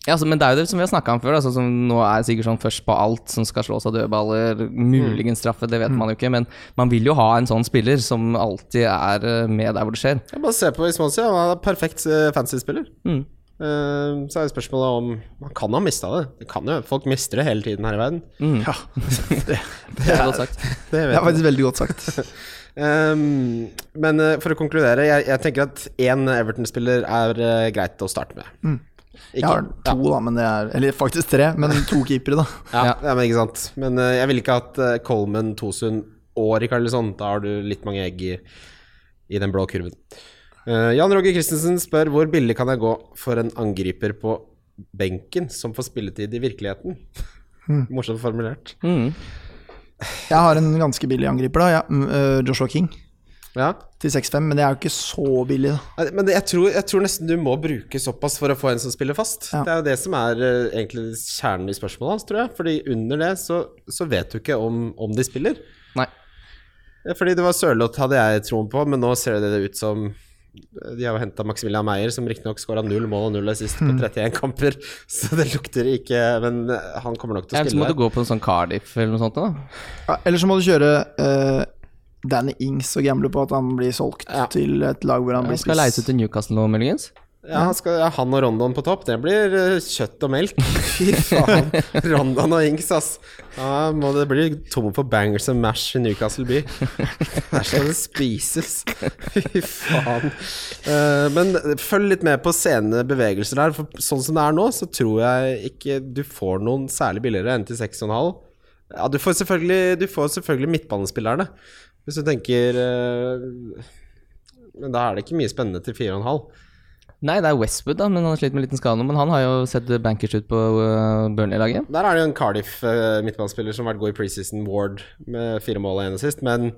Ja, altså, men det er jo det som vi har snakka om før. Altså, som nå er Sigurdsson først på alt som skal slås av dødballer. Muligens straffe, det vet man jo ikke. Men man vil jo ha en sånn spiller som alltid er eh, med der hvor det skjer. jeg bare se på Ismonsi. Han er perfekt eh, fantasy-spiller. Mm. Eh, så er det spørsmålet om Man kan ha mista det. det kan jo, folk mister det hele tiden her i verden. Ja, det, Det er godt sagt. Det det er faktisk veldig godt sagt. Um, men eh, for å konkludere, jeg, jeg tenker at én Everton-spiller er uh, greit å starte med. Mm. Jeg har to, da, men det er Eller faktisk tre, men to keepere, da. Ja, ja. Ja. men ikke sant. Men uh, jeg vil ikke at uh, Coleman, Tosun og Rikarlison Da har du litt mange egg i, i den blå kurven. Eh, Jan Roger Christensen spør hvor billig kan jeg gå for en angriper på benken som får spilletid i virkeligheten? Morsomt formulert. Mm. Jeg har en ganske billig angriper, da. Ja, mm, øh, Joshua King Ja. til 6-5, men det er jo ikke så billig, da. Men jeg, tror, jeg tror nesten du må bruke såpass for å få en som spiller fast. Ja. Det er jo det som er eh, egentlig kjernen i spørsmålet hans, tror jeg. Fordi under det så, så vet du ikke om, om de spiller. Nei. Fordi det var Sørloth hadde jeg troen på, men nå ser det ut som De har jo henta Maximilian Meyer, som riktignok skåra null mål og null assist på 31 kamper, så det lukter ikke Men eh, han kommer nok til å Eller så må du gå på en sånn Cardiff eller noe sånt. da Ja, eller så må du kjøre uh, Danny Ings og gamble på at han blir solgt Ja. til et lag hvor han blir skal leise til Newcastle nå, muligens. Ja, skal, ja, han og Rondon på topp, det blir eh, kjøtt og melk. Fy faen. Rondon og Ings, ass. Da må det bli tom for bangers and mash i Newcastle by. Her skal det spises. Fy faen. Uh, men følg litt med på sene bevegelser der. For sånn som det er nå, så tror jeg ikke du får noen særlig billigere enn til 6,5. Ja, du får selvfølgelig, du får selvfølgelig midtbanespillerne. Hvis du tenker uh, Men da er det ikke mye spennende til 4,5. Nei, det er Westwood, da, men han har slitt med en liten skade nå. Men han har jo sett bankers ut på uh, Burnley-laget. Der er det jo en Cardiff uh, som har vært god i preseason, Ward, med fire mål og sist men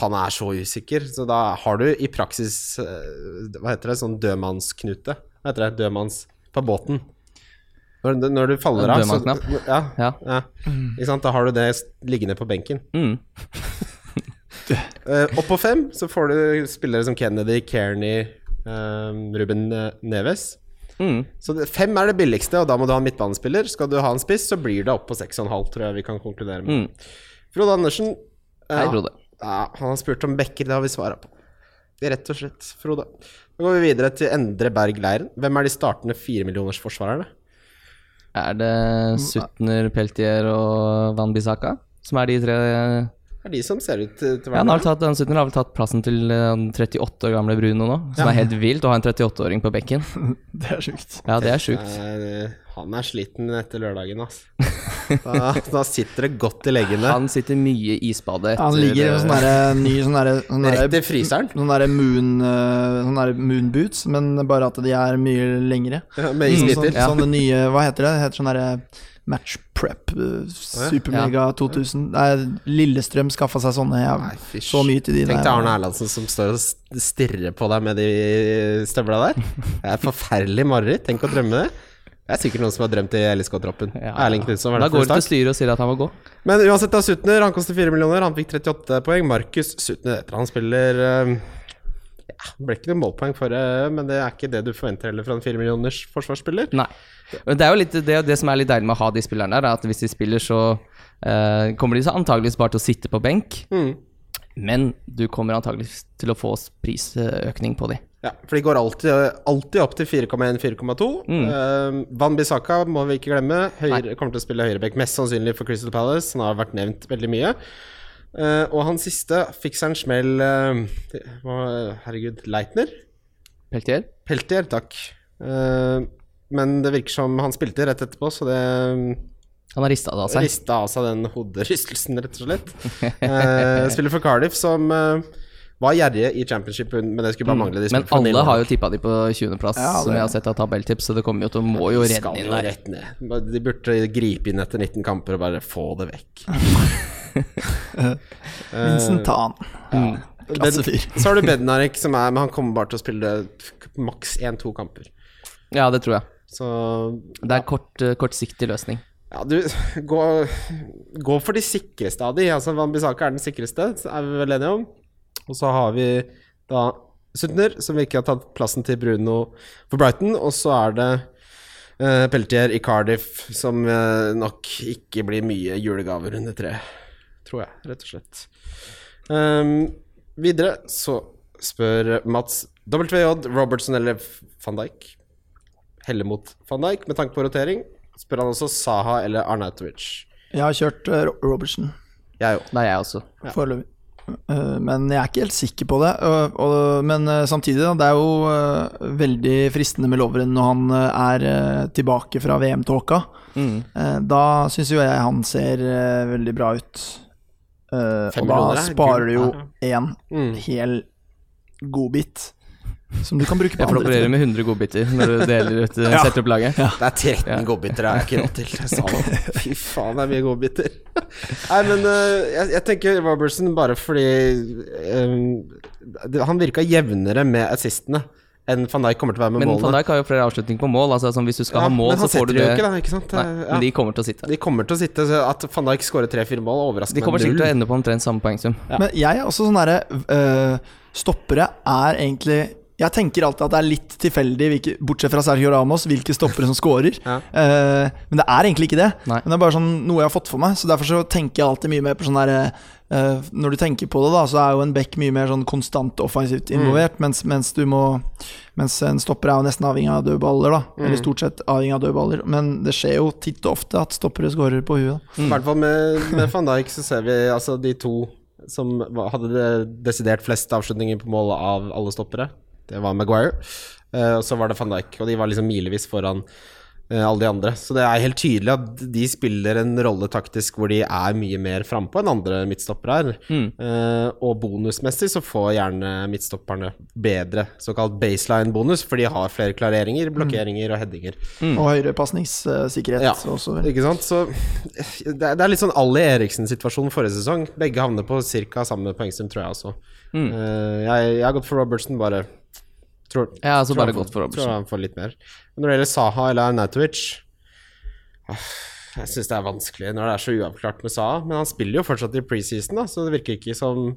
han er så usikker, så da har du i praksis eh, Hva heter det, sånn dødmannsknute? Hva heter det? Dødmanns på båten. Når, når du faller av, så ja, Ja. ja. Ikke sant? Da har du det liggende på benken. Mm. uh, opp på fem så får du spillere som Kennedy, Kearney, Ruben eh, Neves. Mm. Så det, fem er det billigste, og da må du ha en midtbanespiller. Skal du ha en spiss, så blir det opp på 6,5, tror jeg vi kan konkludere med. Mm. Frode Andersen. eh, Hei, Frode. Ja, han har spurt om backer, det har vi svara på. Rett og slett, Frode. Da går vi videre til Endre Berg Leiren. Hvem er de startende firemillionersforsvarerne? Er det Sutner, Peltier og Van Bissaka som er de tre Ja, Det er de som ser ut til, til å han være har tatt, han har vel tatt plassen til eh, den 38 år gamle Bruno nå, som Ja. er helt vilt å ha en 38-åring på bekken. Det er sjukt. Ja, det er sjukt. Eh, han er sliten etter lørdagen, altså. Da, da sitter det godt i leggene. Han sitter mye i isbadet Han ligger i sånn derre ny sånn derre sånn Rett i fryseren. Sånn derre moon, sånn derre moon boots, men bare at de er mye lengre. Ja, Med Sånn, isbiter. sånn, sånne nye Hva heter det? Det heter sånn derre Match Prep øh, Supermega 2000. Nei, Lillestrøm skaffa seg sånne. Jeg Nei, så mye til de Tenk der. deg Arne Erlandsen som står og stirrer på deg med de støvla der. Det er et forferdelig mareritt. Tenk å drømme det. Det er sikkert noen som har drømt i LSK-troppen. Ja. Erling Knutsen var Da går det til styret og sier at han må gå. Men uansett, da Sutner, han koster 4 millioner. Han fikk 38 poeng. Markus Sutner etter han spiller eh, Ja, det ble ikke noe målpoeng for det, men det er ikke det du forventer heller fra en 4 millioners forsvarsspiller. Nei. Men det er jo litt det, det som er litt deilig med å ha de spillerne der, er at hvis de spiller, så eh, kommer de så antageligvis bare til å sitte på benk. Mm. Men du kommer antageligvis til å få prisøkning på de. Ja, for de går alltid, alltid opp til 4,1-4,2. Eh, Van Bissaka må vi ikke glemme. Høyre, kommer til å spille høyrebekk, mest sannsynlig for Crystal Palace. Han har vært nevnt veldig mye. Eh, og han siste fikk seg en smell uh, Herregud, Leitner? Peltier? Peltier, takk. Uh, men det virker som han spilte rett etterpå, så det Han har rista det av seg. rista av seg den hoderystelsen, rett og slett. Eh, spiller for Cardiff, som var gjerrige i championship, men det skulle bare mangle. De Mm. Men alle har jo tippa de på 20.-plass, Ja, som jeg har sett av tabelltips, så det kommer jo til å må jo De redde inn der. rett ned. De burde gripe inn etter 19 kamper og bare få det vekk. Vincent Tan. Klasse Klassefyr. Så har du Bednarek, som er Men han kommer bare til å spille maks 1-2 kamper. Ja, det tror jeg. Så Det er kort, eh, kortsiktig løsning. ja, du gå, gå for de sikreste av de. Altså Van Bissaka er den sikreste, så er vi vel enige om. Og så har vi da Sutner, som ikke har tatt plassen til Bruno for Brighton. Og så er det uh, Peltier i Cardiff, som uh, nok ikke blir mye julegaver under tre, tror jeg, rett og slett. Um, videre så spør Mats WJ Robertson eller van Dijk. heller mot van Dijk med tanke på rotering. Spør han også Saha eller Arnautovic. Jeg har kjørt uh, Robertson Jeg òg. Nei, jeg også. foreløpig. Eh, Men jeg er ikke helt sikker på det. Og, og, men eh, samtidig, da, det er jo veldig fristende med Lovren når han er tilbake fra VM-tåka. Mm. Da syns jo jeg han ser veldig bra ut. Eh, Fem og da er sparer du jo én Mm. hel godbit som du kan bruke på Jeg får andre operere med 100 godbiter når du deler ut eh, Ja. setter opp laget. Det er 13 Ja. godbiter, jeg ikke råd til. Jeg. Fy faen, det er mye godbiter. Nei, men uh, jeg, jeg tenker Robertson bare fordi um, det, Han virka jevnere med assistene enn van Dijk kommer til å være med Men van. Dijk har jo flere avslutninger på mål. Altså, hvis du skal Ja, ha mål, så får du det. ikke, da, ikke sant? Nei, Ja. men de kommer til å sitte. De kommer til å sitte så At van Dijk skårer tre-fire mål, overrasker De kommer sikkert til å ende på omtrent samme poengsum. Men jeg er også sånn derre øh, Stoppere er egentlig Jeg tenker alltid at det er litt tilfeldig, hvilke, bortsett fra Sergio Ramos, hvilke stoppere som scorer. Ja. Eh, men det er egentlig ikke det. Nei. Men det er bare sånn noe jeg har fått for meg. Så Derfor så tenker jeg alltid mye mer på sånn derre eh, Når du tenker på det, da, så er jo en back mye mer sånn konstant offensivt involvert, mens, mens du må Mens en stopper er jo nesten avhengig av dødballer, da. Eller stort sett avhengig av dødballer. Men det skjer jo titt og ofte at stoppere scorer på huet. I I hvert fall med, med van Dijk så ser vi altså de to som hadde det desidert flest avslutninger på mål av alle stoppere. Det var Maguire, eh, og så var det van Dijk. Og de var liksom milevis foran eh, alle de andre. Så det er helt tydelig at de spiller en rolle taktisk hvor de er mye mer frampå enn andre midtstoppere er. Eh, og bonusmessig så får gjerne midtstopperne bedre såkalt baseline-bonus, for de har flere klareringer, blokkeringer og headinger. Og høyere pasningssikkerhet Ja, også. ikke sant? Så det er, litt sånn Ali Eriksen-situasjonen forrige sesong. Begge havner på ca. samme poengsum, tror jeg også. Eh, jeg, jeg har gått for Robertson, bare tror, Jeg altså tror bare han får- for Robertson. Tror han får litt mer. Men når det gjelder Saha eller Arnautovic ah, Jeg syns det er vanskelig når det er så uavklart med Saha. Men han spiller jo fortsatt i preseason, da, så det virker ikke som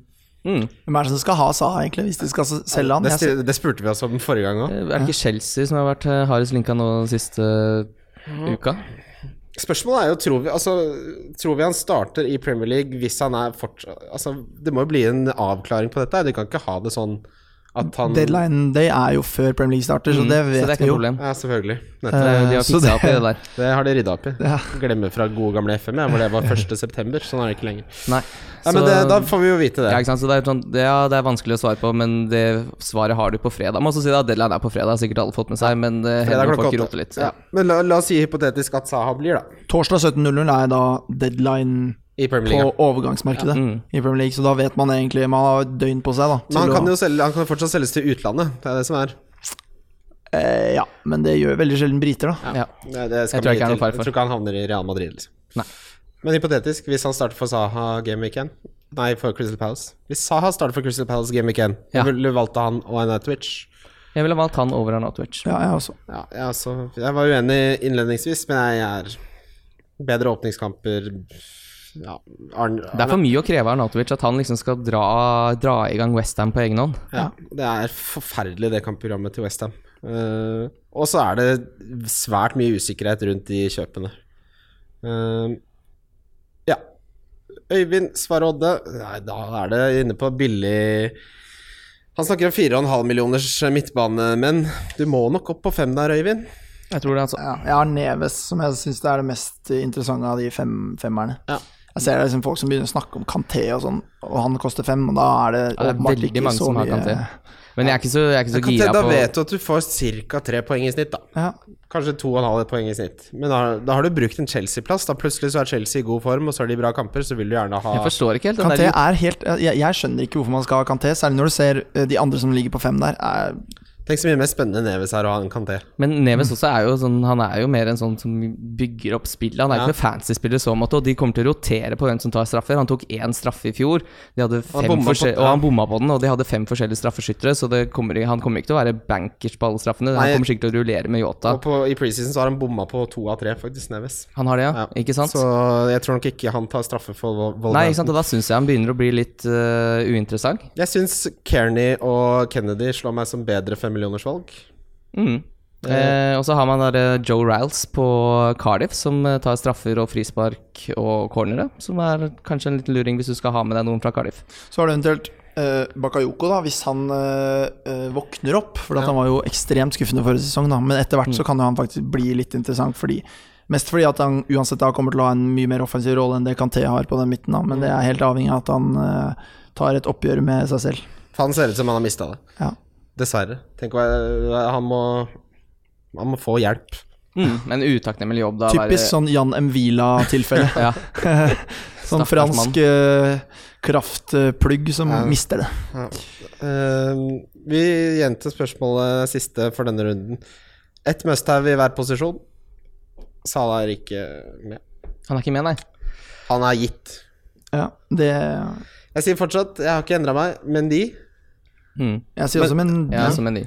Mm. Hvem er det som skal ha Saha, egentlig, hvis de skal selge han? Det, det spurte vi oss om forrige gang òg. Er det ikke Chelsea som har vært eh, hardest linka nå den siste uka? Spørsmålet er jo tror vi, altså, tror vi han starter i Premier League hvis han er fortsatt altså, Det må jo bli en avklaring på dette. De kan ikke ha det sånn at han Deadline day er jo før Premier League starter, så det Så vet det er ikke vi noe jo. problem. Ja, selvfølgelig. De har så fiksa opp i det der. Det har de rydda opp i. Ja. Glemmer fra gode gamle FM, hvor det var 1. september. Sånn er det ikke lenger. Nei. Ja, men det, Da får vi jo vite det. Ja, ikke sant? Så det er, sånn, det, ja, det er vanskelig å svare på, men det svaret har du på fredag. Må også si at Deadline er på fredag, har sikkert alle fått med seg, men det hender folk roter litt. Ja. Men la, la oss si hypotetisk at Saha blir, da. Torsdag 17.00 er da deadline på League. ja. overgangsmarkedet Mm. i Premier League, så da vet man egentlig Man har et døgn på seg, da. Men han kan jo selge, han kan fortsatt selges til utlandet. Det er det som er. eh, Ja, men det gjør veldig sjelden briter, da. Ja. Det, det skal Jeg tror for. Jeg tror ikke han havner i Real Madrid. Liksom. Nei. Men hypotetisk, hvis han starter for Saha Game Weekend Nei, for Crystal Palace. Hvis Saha starter for Crystal Palace Game Weekend, 1, Ja. ville du valgt han og Anatovic? Jeg ville valgt han over Arnautovic. Ja, jeg også. Ja, jeg, også. jeg var uenig innledningsvis, men jeg er bedre åpningskamper ja, Arn, Det er for mye å kreve av Arnautovic at han liksom skal dra, dra i gang Westham på egen hånd. Ja, det er forferdelig, det kampprogrammet til Westham. Uh, og så er det svært mye usikkerhet rundt de kjøpene. Uh, ja. Øyvind Svarodde, Nei, da er det inne på billig Han snakker om 4,5 millioners midtbanemenn. Du må nok opp på fem der, Øyvind. Jeg tror det, altså. Ja, jeg har Neves, som jeg syns er det mest interessante av de fem, femmerne. Ja. Jeg ser liksom folk som begynner å snakke om Kanté og sånn, og han koster fem, og da er det Ja, det er åpenbart veldig ikke mange så som har mye Kanté. Men jeg er ikke så, jeg er ikke så Kanté, gira da på vet du at du får ca. tre poeng i snitt, da. Ja. Kanskje to og en halv poeng i snitt. Men da, da har du brukt en Chelsea-plass. Da plutselig så er Chelsea i god form, og så har de bra kamper, så vil du gjerne ha Jeg forstår ikke helt den Kanté der er helt jeg, jeg skjønner ikke hvorfor man skal ha Kanté, særlig når du ser eh, de andre som ligger på fem der. Er, Tenk så mye mer spennende Neves er å ha en Kanté. Men Neves også er jo sånn Han er jo mer en sånn som bygger opp spillet. Han er Ja. ikke fancy spiller i så måte, og de kommer til å rotere på hvem som tar straffer. Han tok én straffe i fjor, de hadde fem bomma på- og han bomma på den, og de hadde fem forskjellige straffeskyttere, så det kommer, han kommer ikke til å være bankers på alle straffene. Nei. Han kommer sikkert til å rullere med Yota. Og på, i preseason så har han bomma på to av tre, faktisk, Neves. Han har det, ja. Ja. Ikke sant? Så jeg tror nok ikke han tar straffe for Vol- Nei, ikke sant, og da syns jeg han begynner å bli litt uh, uinteressant. Jeg syns Kearney og Kennedy slår meg som bedre femmillionersvalg. Mm. Eh, og så har man der eh, Joe Riles på Cardiff, som eh, tar straffer og frispark og cornere. Som er kanskje en liten luring hvis du skal ha med deg noen fra Cardiff. så har du eventuelt eh, Bakayoko, da, hvis han eh, eh, våkner opp For at Ja. han var jo ekstremt skuffende forrige sesong, da. Men etter hvert så kan jo han faktisk bli litt interessant. Fordi Mest fordi at han uansett da kommer til å ha en mye mer offensiv rolle enn det Kanté har på den midten. Da. Men det er helt avhengig av at han eh, tar et oppgjør med seg selv. For han ser ut som han har mista det. Ja. Dessverre. Tenk hva Han må Han må få hjelp. Mm, en utakknemlig jobb, da. Typisk sånn Jan Mvila-tilfelle. Ja. sånn Stakkars fransk uh, kraftplugg som Ja. mister det. Eh, vi gjentar spørsmålet siste for denne runden. Ett must-have i hver posisjon. Salah er ikke med. Han er ikke med, nei. Han er gitt. Ja, det Jeg sier fortsatt, jeg har ikke endra meg, men de Mm. Jeg sier også, men Ja, som en.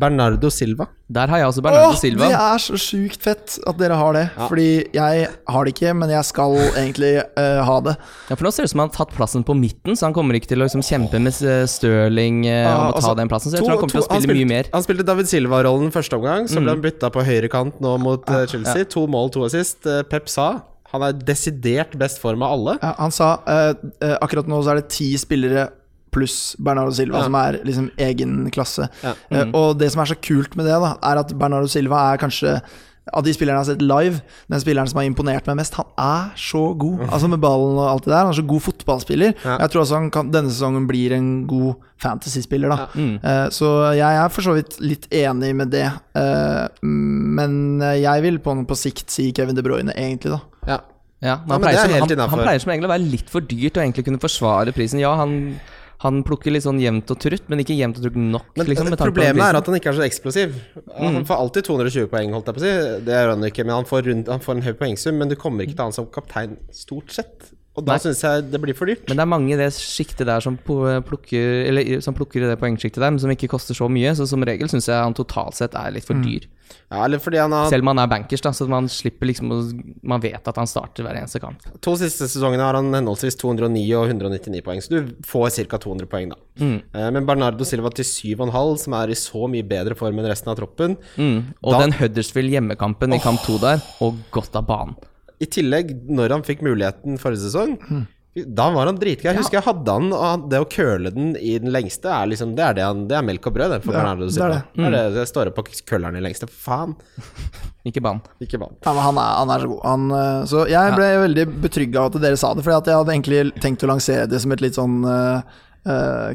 Bernardo Silva. Der har jeg også Bernardo Åh, Silva. Det er så sjukt fett at dere har det. Ja. Fordi jeg har det ikke, men jeg skal egentlig uh, ha det. Ja, for nå ser det ut som han har tatt plassen på midten, så han kommer ikke til å liksom, kjempe med eh, Stirling uh, Ja, om å ta altså, den plassen. Så jeg To- tror han kommer til å spille spilte- mye mer. Han spilte David Silva-rollen første omgang, så ble han bytta på høyrekant nå mot uh, Chelsea. To mål, to assist. Eh, Pep sa han er desidert best form av alle. Ja, han sa uh, uh, akkurat nå så er det ti spillere pluss Bernardo Silva, Ja. som er liksom egen klasse. Ja. Eh, og det som er så kult med det, da, er at Bernardo Silva er kanskje av de spillerne jeg har sett live, den spilleren som har imponert meg mest. Han er så god, altså med ballen og alt det der. Han er så god fotballspiller. Ja. Jeg tror også han kan, denne sesongen blir en god fantasyspiller, da. da. Mm. Uh, så jeg er for så vidt litt enig med det. Eh, men jeg vil på, på sikt si Kevin De Bruyne, egentlig, da. Ja. Ja, Ja, men han, men pleier er som, han, han pleier som egentlig å være litt for dyrt og egentlig kunne forsvare prisen. Ja, han, han plukker litt sånn jevnt og trutt, men ikke jevnt og trutt nok. Men liksom, med problemet er at han ikke er så eksplosiv. Han får alltid 220 poeng, holdt jeg på å si. Det gjør han ikke, men han får, rundt, han får en høy poengsum. Men du kommer ikke til han som kaptein, stort sett. Og da syns jeg det blir for dyrt. Men det er mange i det sjiktet der som plukker Eller som plukker i det poengsjiktet der, men som ikke koster så mye. Så som regel syns jeg han totalt sett er litt for dyr. Ja, eller fordi han har Selv om han er bankers, da, så man slipper liksom å Man vet at han starter hver eneste kamp. To siste sesongene har han henholdsvis 209 og 199 poeng, så du får ca. 200 poeng, da. Mm. Eh, Men Bernardo Silva til 7,5, som er i så mye bedre form enn resten av troppen. Mm. Og Da- den Huddersfield-hjemmekampen i kamp to der, og godt av banen. I tillegg, når han fikk muligheten forrige sesong, da var han dritgøy. Jeg husker jeg hadde han, og det å curle den i den lengste, er liksom, det er, det han, det er melk og brød det, for det, det er det. Det er det, Jeg står opp på kølleren i lengste. Faen, Ikke bann. ikke banen. Ja, han er, han er så god. Han, eh, så jeg ble veldig betrygga av at dere sa det, for jeg hadde egentlig tenkt å lansere det som et litt sånn eh,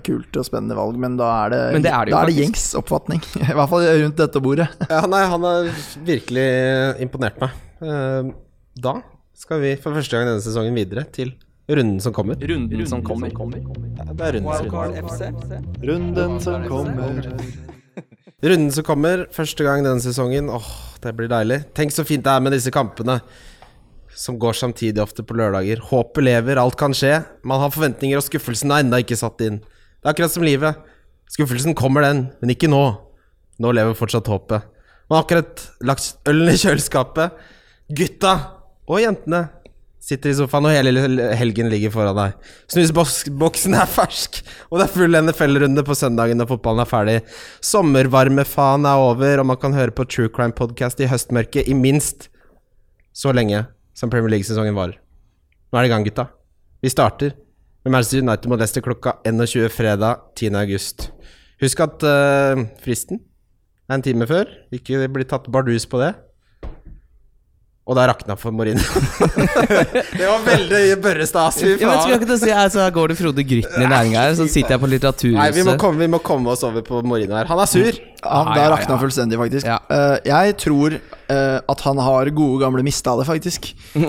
kult og spennende valg, men da er det, det er det da er det gjengs oppfatning. I hvert fall rundt dette bordet. Ja, nei, han har virkelig imponert meg. Da skal vi for første gang denne sesongen videre til runden som kommer. Runden som kommer. Ja, Det er runden som kommer. Runden som kommer. Runden som kommer, første gang denne sesongen. Åh, det blir deilig. Tenk så fint det er med disse kampene som går samtidig ofte på lørdager. Håpet lever, alt kan skje. Man har forventninger, og skuffelsen er ennå ikke satt inn. Det er akkurat som livet. Skuffelsen kommer, den, men ikke nå. Nå lever fortsatt håpet. Man har akkurat lagt ølen i kjøleskapet. Gutta og jentene sitter i sofaen, og hele helgen ligger foran deg. Snusboksen er fersk, og det er full NFL-runde på søndagen når fotballen er ferdig. Sommervarmefaen er over, og man kan høre på True Crime Podcast i høstmørket i minst så lenge som Premier League-sesongen varer. Nå er det i gang, gutta. Vi starter med Manchester United mot Leicester klokka 21 fredag 10. august. Husk at uh, fristen er en time før. Ikke bli tatt bardus på det. Og det rakna for Mourinho. det var veldig børrestas. Fy Ja, men si altså, Går det Frode Grytten i næringa her, så sitter jeg på Nei, vi må, Litteraturhuset. komme, vi må komme oss over på Mourinho her. Han er sur. Det ja, rakna fullstendig, faktisk. Ja. Uh, jeg tror uh, at han har gode gamle mista det, faktisk. det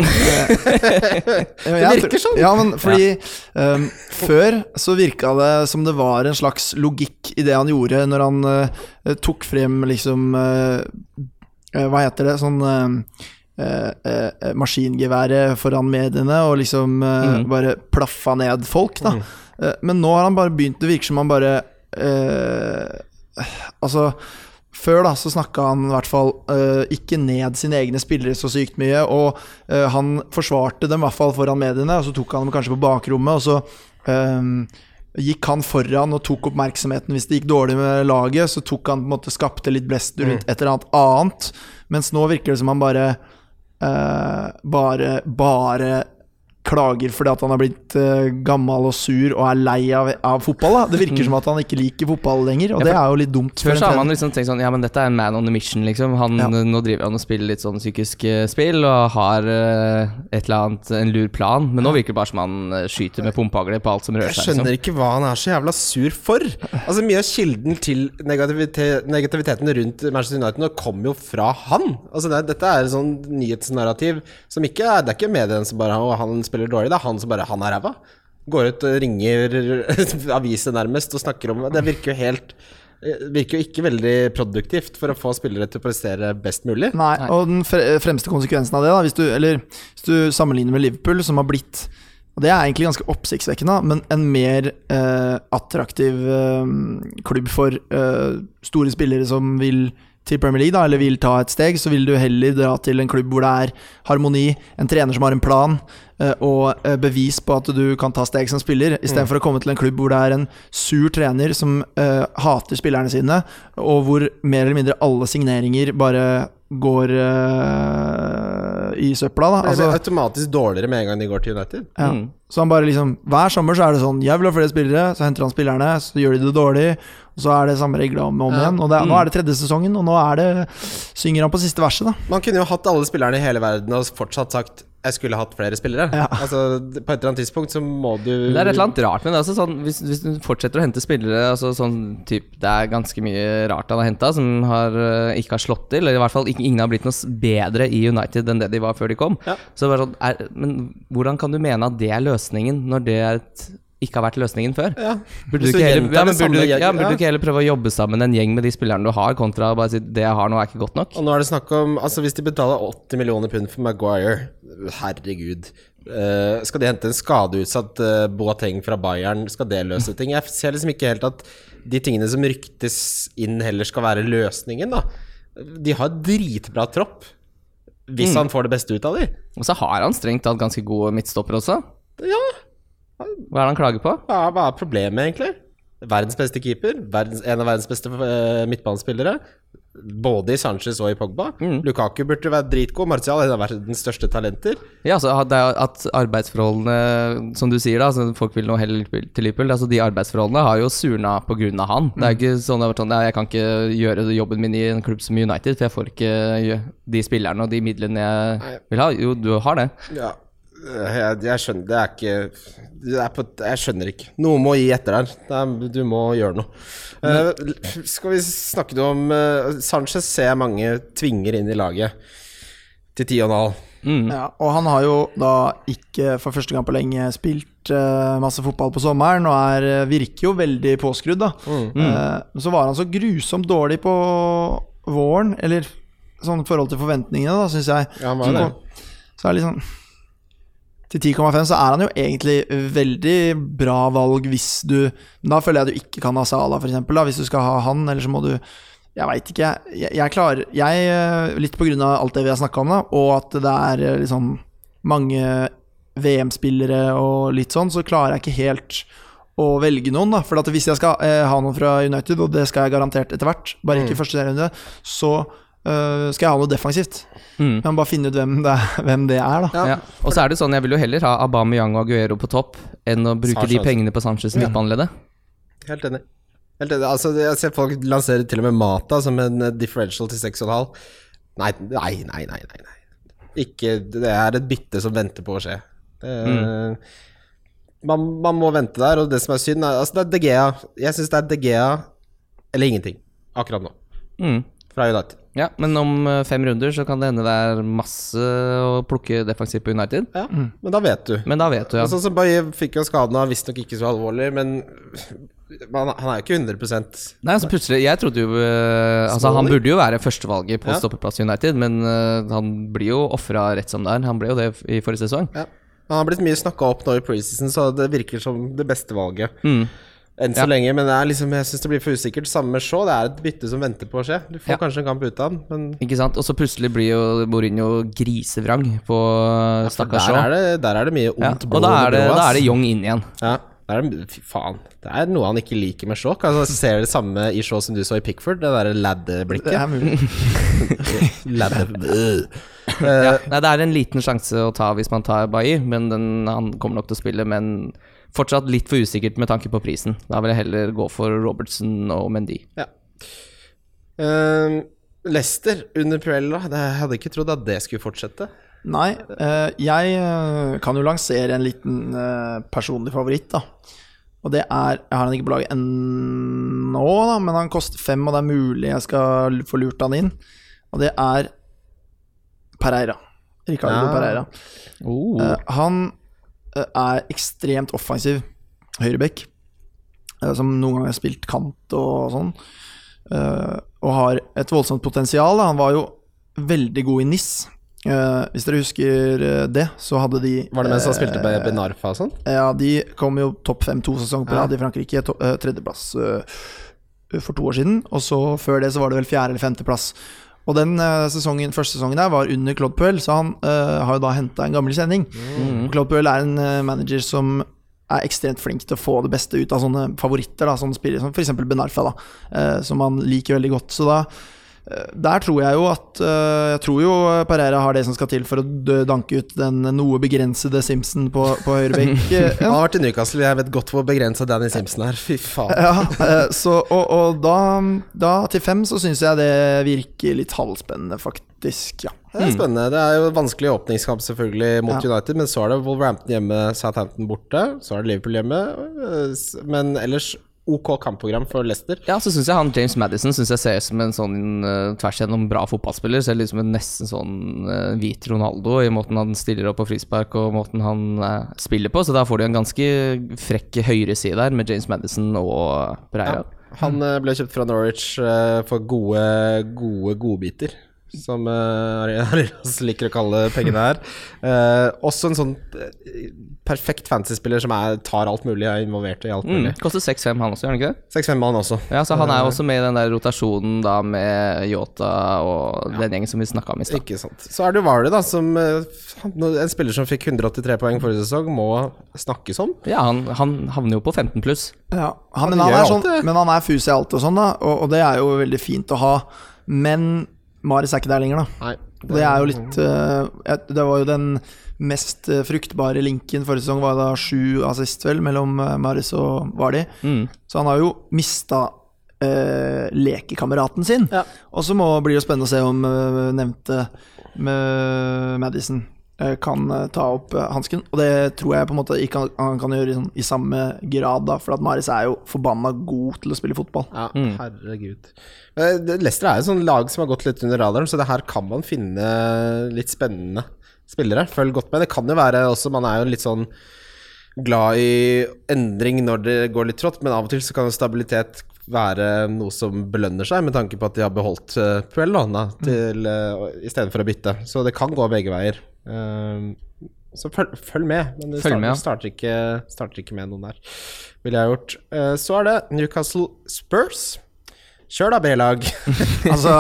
virker sånn. Ja, men fordi um, Før så virka det som det var en slags logikk i det han gjorde, når han uh, tok frem liksom eh, eh, Hva heter det? Sånn eh, eh, eh, maskingeværet foran mediene og liksom eh, Mhm. bare plaffa ned folk, da. Eh, men nå har han bare begynt. Det virker som han bare eh, Altså før da så snakka han i hvert fall uh, ikke ned sine egne spillere så sykt mye, og uh, han forsvarte dem i hvert fall foran mediene, og så tok han dem kanskje på bakrommet, og så eh, gikk han foran og tok oppmerksomheten. Hvis det gikk dårlig med laget, så tok han på en måte skapte litt blest rundt et eller annet annet, mens nå virker det som han bare eh, bare, bare klager fordi at han er blitt uh, gammel og sur og er lei av, av fotball. Da. Det virker som at han ikke liker fotball lenger, og Ja, for- det er jo litt dumt. Før så har man liksom tenkt sånn Ja, men dette er en man on a mission, liksom. Han, Ja. Nå driver han og spiller litt sånn psykisk uh, spill og har uh, et eller annet, en lur plan. Men nå virker det bare som han eh, skyter med pumpehagle på alt som rører seg. Jeg seg. skjønner Liksom. ikke hva han er så jævla sur for. Altså Mye av kilden til negativite negativiteten rundt Manchester United nå kommer jo fra han. Altså det, Dette er et sånn nyhetsnarrativ som ikke er Det er ikke mediene som bare har han spiller dårlig, det er han som bare Han er ræva. Går ut og ringer aviser nærmest og snakker om Det virker jo helt virker jo ikke veldig produktivt for å få spillere til å prestere best mulig. Nei, og den fremste konsekvensen av det, da, hvis du, eller, hvis du sammenligner med Liverpool, som har blitt og Det er egentlig ganske oppsiktsvekkende, men en mer eh, attraktiv eh, klubb for eh, store spillere som vil til Premier League, da, eller vil ta et steg, så vil du heller dra til en klubb hvor det er harmoni, en trener som har en plan, eh, og eh, bevis på at du kan ta steg som spiller, istedenfor for å komme til en klubb hvor det er en sur trener som uh, hater spillerne sine, og hvor mer eller mindre alle signeringer bare går uh, i søpla. Da. Det Altså, blir automatisk dårligere med en gang de går til United. ja. Mm. Så han bare liksom Hver sommer så er det sånn Jeg vil ha flere spillere, så henter han spillerne, så gjør de det dårlig, og så er det samme regla om og om Ja. igjen. Og det, mm. nå er det tredje sesongen, og nå er det Synger han på siste verset, da. Man kunne jo hatt alle spillerne i hele verden og fortsatt sagt jeg skulle hatt flere spillere. Ja. Altså, på et eller annet tidspunkt så må du Det er et eller annet rart med det. Altså, sånn, hvis, hvis du fortsetter å hente spillere altså, sånn, typ, Det er ganske mye rart han har henta som har, eh, ikke har slått til. Eller i hvert fall ikke, ingen har blitt noe bedre i United enn det de var før de kom. Ja. Så sånn, er, Men hvordan kan du mene at det er løsningen, når det er et, ikke har vært løsningen før? ja. Burde du, heller, ja, men burde, du, ja, burde ja. du ikke heller prøve å jobbe sammen en gjeng med de spillerne du har, kontra å bare si det jeg har nå, er ikke godt nok? Og nå er det snakk om Altså Hvis de betaler 80 millioner pund for Maguire Herregud. Uh, skal de hente en skadeutsatt uh, Boateng fra Bayern? Skal det løse ting? Jeg ser liksom ikke helt at de tingene som ryktes inn, heller skal være løsningen, da. De har dritbra tropp. Hvis Mm. han får det beste ut av dem. Og så har han strengt tatt ganske gode midtstoppere også. Ja, Hva er det han klager på? er, hva er problemet, egentlig? Verdens beste keeper. Verdens, en av verdens beste uh, midtbanespillere. Både i Sanchez og i Pogba. Mm. Lukaku burde være dritgod. Martial er en av verdens største talenter. Ja, altså at arbeidsforholdene, som du sier da, altså folk vil nå heller til Liverpool, altså de arbeidsforholdene har jo surna av han. Det er ikke sånn sånn, jeg kan ikke gjøre jobben min i en klubb som United, for jeg får ikke de spillerne og de midlene jeg vil ha. Jo, du har det. Ja, jeg, jeg skjønner Det er ikke det er på, Jeg skjønner ikke. Noe må gi etter der. Det er, du må gjøre noe. Uh, skal vi snakke noe om uh, Sanchez ser jeg mange tvinger inn i laget til ti og en halv. Mm. Ja, og han har jo da ikke for første gang på lenge spilt uh, masse fotball på sommeren, og er, virker jo veldig påskrudd, da. Mm. Uh, så var han så grusomt dårlig på våren, eller sånn i forhold til forventningene, da, syns jeg. Ja, han var det. Så er det liksom Til 10,5 så er han jo egentlig veldig bra valg hvis du Da føler jeg du ikke kan ha Sala, for eksempel, da, hvis du skal ha han, eller så må du Jeg veit ikke. Jeg, jeg klarer jeg, eh, Litt på grunn av alt det vi har snakka om, da, og at det er eh, liksom mange VM-spillere og litt sånn, så klarer jeg ikke helt å velge noen. da For at hvis jeg skal eh, ha noen fra United, og det skal jeg garantert etter hvert, bare ikke i første runde, så eh, skal jeg ha noe defensivt. Mm. Jeg må bare finne ut hvem det, hvem det er, da. Ja. Og så er det sånn, jeg vil jo heller ha Aubameyang og Aguero på topp enn å bruke de pengene på Sanchez i midtbaneleddet. Helt enig. Helt enig. Altså, jeg ser folk lansere til og med Mata som en eh, differential til 6,5. Nei, nei, nei, nei, nei, nei. Ikke Det er et bytte som venter på å skje. Det, man, man må vente der, og det som er synd, er Altså, det er DGA. Jeg syns det er De Gea eller ingenting akkurat nå, Mm. fra United. Ja, men om eh, fem runder så kan det hende det er masse å plukke defensivt på United. Ja, Men da vet du. Men da vet du, ja. Sånn som Baye fikk jo skaden av visstnok ikke så alvorlig, men han er jo ikke 100 Nei, altså plutselig Jeg trodde jo eh, Altså Han burde jo være førstevalget på Ja. stoppeplass i United, men eh, han blir jo ofra rett som det er. Han ble jo det i forrige sesong. Ja. Han har blitt mye snakka opp nå i preseason, så det virker som det beste valget. Mm. Enn så Ja. lenge, men det liksom, jeg syns det blir for usikkert. Samme med Shaw, det er et bytte som venter på å skje. Du får Ja. kanskje en kamp ut av han, men Ikke sant? Og så plutselig blir jo Mourinho grisevrang på ja, stakkars der, Shaw. er det, der er det mye ondt og da er, det, blod, da er det Young inn igjen. Ja. Det fy faen. Det er noe han ikke liker med Shaw. Altså, jeg ser det samme i Shaw som du så i Pickford, det derre lad-blikket. mulig. Ja, nei, det er en liten sjanse å ta hvis man tar Bailly, men den, han kommer nok til å spille. Men fortsatt litt for usikkert med tanke på prisen. Da vil jeg heller gå for Robertson og Mendy. Ja. Uh, Lester under Pirella, jeg hadde ikke trodd at det skulle fortsette. Nei, uh, jeg eh, kan jo lansere en liten uh, personlig favoritt, da. Og det er Jeg har han ikke på laget ennå, da, men han koster fem, og det er mulig jeg skal få lurt han inn. Og det er Pereira. Ricardo Ja. Pereira. Oh. Han er ekstremt offensiv høyrebekk, eh, som noen ganger har spilt kant og sånn. eh, og har et voldsomt potensial. Han var jo veldig god i NIS. Eh, hvis dere husker eh, det, så hadde de Var det mens han eh, spilte med Benarfa og sånn? Ja, de kom jo topp fem to sesonger på rad i Frankrike. Eh, tredjeplass eh, for to år siden. Og så før det så var det vel fjerde eller femteplass. Og den eh, sesongen, første sesongen der var under Claude Puel, så han uh, har jo da henta en gammel kjenning. Mm. Claude Puel er en uh, manager som er ekstremt flink til å få det beste ut av sånne favoritter, da, sånne spillere som f.eks. Benarfa, da, uh, som han liker veldig godt. Så da der tror jeg jo at eh, Jeg tror jo Pereira har det som skal til for å danke ut den noe begrensede Simpson på, på høyrebekk. Eh, Han har vært i Newcastle, jeg vet godt hvor begrensa Danny Simpson er. Fy faen. Ja, eh, så, og, og da, da til fem så syns jeg det virker litt halvspennende, faktisk. Ja. Det er spennende. Det er jo vanskelig åpningskamp selvfølgelig mot Ja. United, men så er det Wolverhampton hjemme, Southampton borte. Så er det Liverpool hjemme. Men ellers ok kampprogram for Leicester. Ja, så syns jeg han James Madison synes jeg ser ut som en sånn uh, tvers igjennom bra fotballspiller. Ser litt som en nesten sånn uh, hvit Ronaldo i måten han stiller opp på frispark og måten han uh, spiller på. Så da får du en ganske frekk høyreside der med James Madison og Pereira. Han øh, ble kjøpt fra Norwich for gode, gode godbiter. Som uh, liker å kalle pengene her. Uh, også en sånn eh, perfekt fantasy-spiller som er, tar alt mulig, er involvert i alt Mm, koster 6-5 han også, gjør han ikke det? 6-5 han også. Ja, så han er jo også med i den der rotasjonen da med Yota og den gjengen som vi snakka om i stad. Ikke sant. Så er det Vardy, da, som En spiller som fikk 183 poeng forrige sesong, må snakkes om. Ja, han, han havner jo på 15 pluss. Ja, han, Han men, han er sånn, men han er fus i alt og sånn, da, og, og det er jo veldig fint å ha. Men Maris er ikke der lenger, da. Nei. Det er jo litt uh, Det var jo den mest eh, fruktbare linken forrige sesong, var da sju assist, vel, mellom eh, Maris og Vardi. Mm. Så han har jo mista uh, lekekameraten sin. Ja. Og så blir det jo spennende å se om uh, nevnte med Madison kan eh, ta opp uh, hansken. Og det tror jeg på en måte ikke han, han kan gjøre i, sånn, i samme grad, da. For at Maris er jo forbanna god til å spille fotball. Ja, herregud. Eh, Leicester er et sånt lag som har gått litt under radaren, så det her kan man finne litt spennende spillere. Følg godt med. Det kan jo være også Man er jo litt sånn glad i endring når det går litt trått, men av og til så kan jo stabilitet være noe som belønner seg, med tanke på at de har beholdt uh, Puel da, til, uh, istedenfor å bytte. Så det kan gå begge veier. Eh, så følg, følg med. Men det Følg starter, med, ja. starter, ikke, starter ikke med noen der, ville jeg ha gjort. Uh, så er det Newcastle Spurs. Kjør da, B-lag. Altså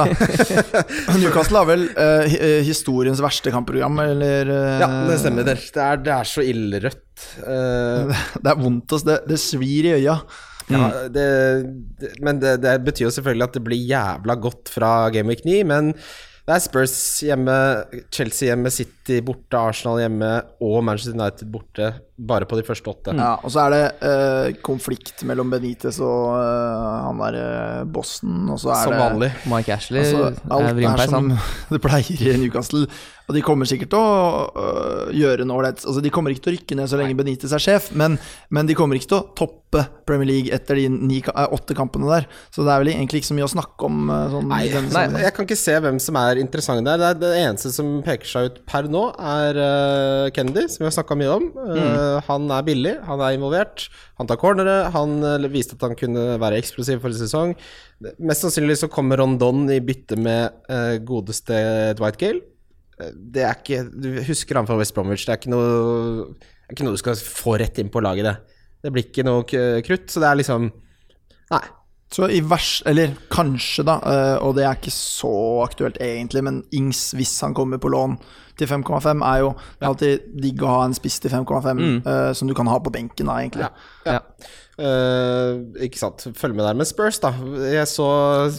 Newcastle har vel uh, historiens verste kampprogram, eller uh, ja, det stemmer. Det det er, det er så ildrødt. Uh, Det er vondt. Det, det svir i øya. ja, det, det, men det, det betyr jo selvfølgelig at det blir jævla godt fra Game Week 9, men det er Spurs hjemme, Chelsea hjemme, City borte, Arsenal hjemme og Manchester United borte bare på de første åtte. Ja, og så er det uh, konflikt mellom Benitez og uh, han der uh, bossen, og så er Som det vanlig. Mike Ashley Altså, er alt er vrimpeis, som han. det pleier i Newcastle. Og de kommer sikkert til å gjøre noe ålreit. Altså, de kommer ikke til å rykke ned så lenge Benitez er sjef, men, men de kommer ikke til å toppe Premier League etter de ni, eh, åtte kampene der. Så det er vel egentlig ikke så mye å snakke om. eh, Sånn, Nei, nei, jeg kan ikke se hvem som er interessant der. Det, er det eneste som peker seg ut per nå, er uh, Kennedy, som vi har snakka mye om. Uh, Han er billig, han er involvert. Han tar cornere. Han uh, viste at han kunne være eksplosiv forrige sesong. Mest sannsynlig så kommer Rondon i bytte med godeste Dwight Gale. Det er ikke Du husker han fra West Bromwich. Det er ikke noe, er ikke noe du skal få rett inn på laget, det. Det blir ikke noe krutt, så det er liksom Nei. Så i vers, eller kanskje, da, eh, og det er ikke så aktuelt egentlig, men Ings, hvis han kommer på lån til 5,5 er jo er alltid digg å ha en spiss til 5,5 Mm. eh, som du kan ha på benken, da, egentlig. Ja. Eh, ikke sant. Følg med der med Spurs, da. Jeg så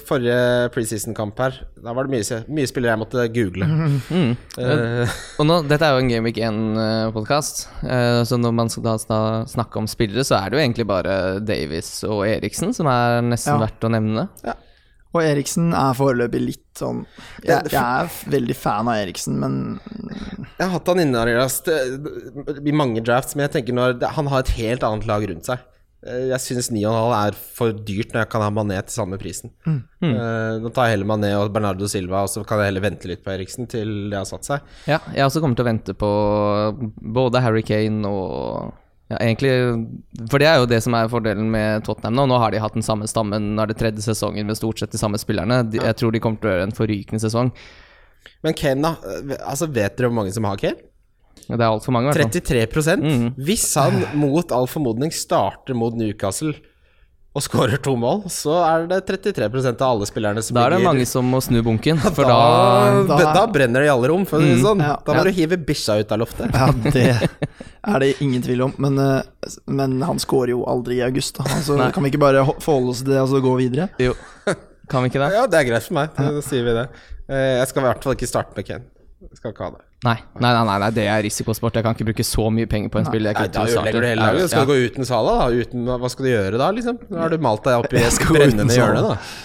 forrige preseason-kamp her. Da var det mye, mye spillere jeg måtte google. Mm. Uh. Og nå, dette er jo en Game Week 1-podkast, så når man skal da sna- snakke om spillere, så er det jo egentlig bare Davies og Eriksen som er nesten Ja. verdt å nevne. Og Eriksen er foreløpig litt sånn jeg, jeg er veldig fan av Eriksen, men jeg har hatt han inne i mange drafts, men jeg tenker når han har et helt annet lag rundt seg. Eh, Jeg syns 9,5 er for dyrt når jeg kan ha Mané til samme prisen. Mm. Eh, nå tar jeg heller Mané og Bernardo Silva, og så kan jeg heller vente litt på Eriksen til det har satt seg. Ja, jeg også kommer til å vente på både Harry Kane og ja, egentlig For det er jo det som er fordelen med Tottenham nå. Nå har de hatt den samme stammen, nå er det tredje sesongen med stort sett de samme spillerne. De, jeg tror de kommer til å gjøre en forrykende sesong. Men Kane, da? Altså, vet dere hvor mange som har Kane? Det er altfor mange, i hvert fall. 33 Mm. Hvis han mot all formodning starter mot Newcastle og skårer to mål, så er det 33% av alle spillerne som Da er det ligger- mange som må snu bunken, for da, da da, da- brenner det i alle rom, for å si det sånn. ja. Da må du hive bikkja ut av loftet. ja, det er det ingen tvil om. Men, eh, men han scorer jo aldri i august, da. Altså, Nei. kan vi ikke bare ho- forholde oss til det og så gå videre? Jo. Kan vi ikke det? Ja, det er greit for meg. Da sier vi det. Eh, Jeg skal i hvert fall ikke starte med Ken. Jeg skal ikke ha det. Nei, nei, nei, nei, nei, det er risikosport. Jeg kan ikke bruke så mye penger på en spill jeg Nei, da ødelegger du hele laget. Skal du gå uten Sala, da? Uten, hva skal du gjøre da, liksom? Nå har du malt deg opp i et brennende hjørne, da.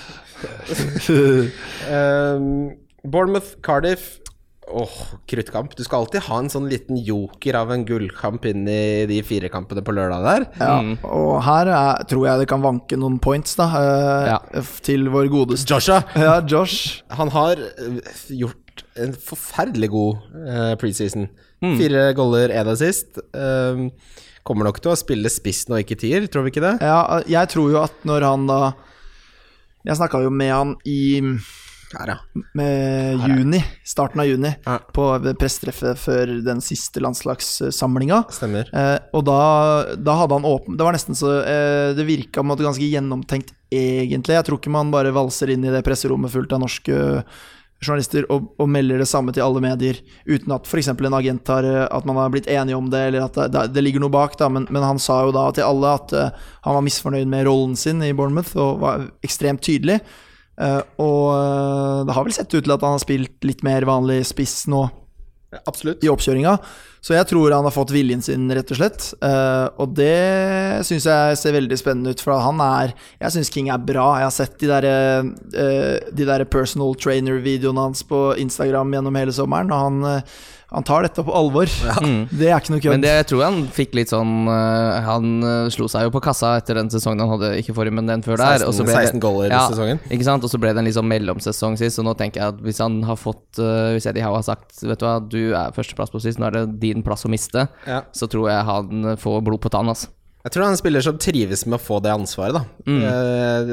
Um, Bournemouth, Cardiff Åh, kruttkamp. Du skal alltid ha en sånn liten joker av en gullkamp inn i de fire kampene på lørdag der. Ja, og her er, tror jeg det kan vanke noen points, da, eh, Ja. til vår godeste Joshua, Ja, Josh. han har eh, en forferdelig god uh, preseason. Fire goller, én assist. Um, kommer nok til å spille spiss nå, ikke tier, tror vi ikke det? Ja, jeg tror jo at når han da Jeg snakka jo med han i Her, ja. med juni, starten av juni, Ja. på presstreffet før den siste landslagssamlinga. Stemmer. Eh, og da, da hadde han åpen Det var nesten så eh, Det virka måte ganske gjennomtenkt, egentlig. Jeg tror ikke man bare valser inn i det presserommet fullt av norske journalister og, og melder det samme til alle medier, uten at f.eks. en agent har eh, At man har blitt enige om det, eller at det, det, ligger noe bak. Men, men han sa jo da til alle at uh, han var misfornøyd med rollen sin i Bournemouth, og var ekstremt tydelig. Uh, og det har vel sett ut til at han har spilt litt mer vanlig spiss nå Absolutt. i oppkjøringa. Så jeg tror han har fått viljen sin, rett og slett. Eh, og det syns jeg ser veldig spennende ut, for han er Jeg syns King er bra. Jeg har sett de der, eh, de der personal trainer-videoene hans på Instagram gjennom hele sommeren, og han, eh, han tar dette på alvor. Det er ikke noe Men kødd. det jeg tror han fikk litt sånn øh, Han øh, slo seg jo på kassa etter den sesongen han hadde, ikke forrige, men den før der. 16 og så ble 16 goller i sesongen. Ikke sant? Og så ble det en sånn mellomsesong sist, og nå tenker jeg at hvis han har fått øh, Hvis Eddie Howe har sagt Vet du hva, du er førsteplass på sist, nå er det din plass å miste, Ja. så tror jeg han får blod på tann, altså. Jeg tror han er en spiller som trives med å få det ansvaret, da. Mm.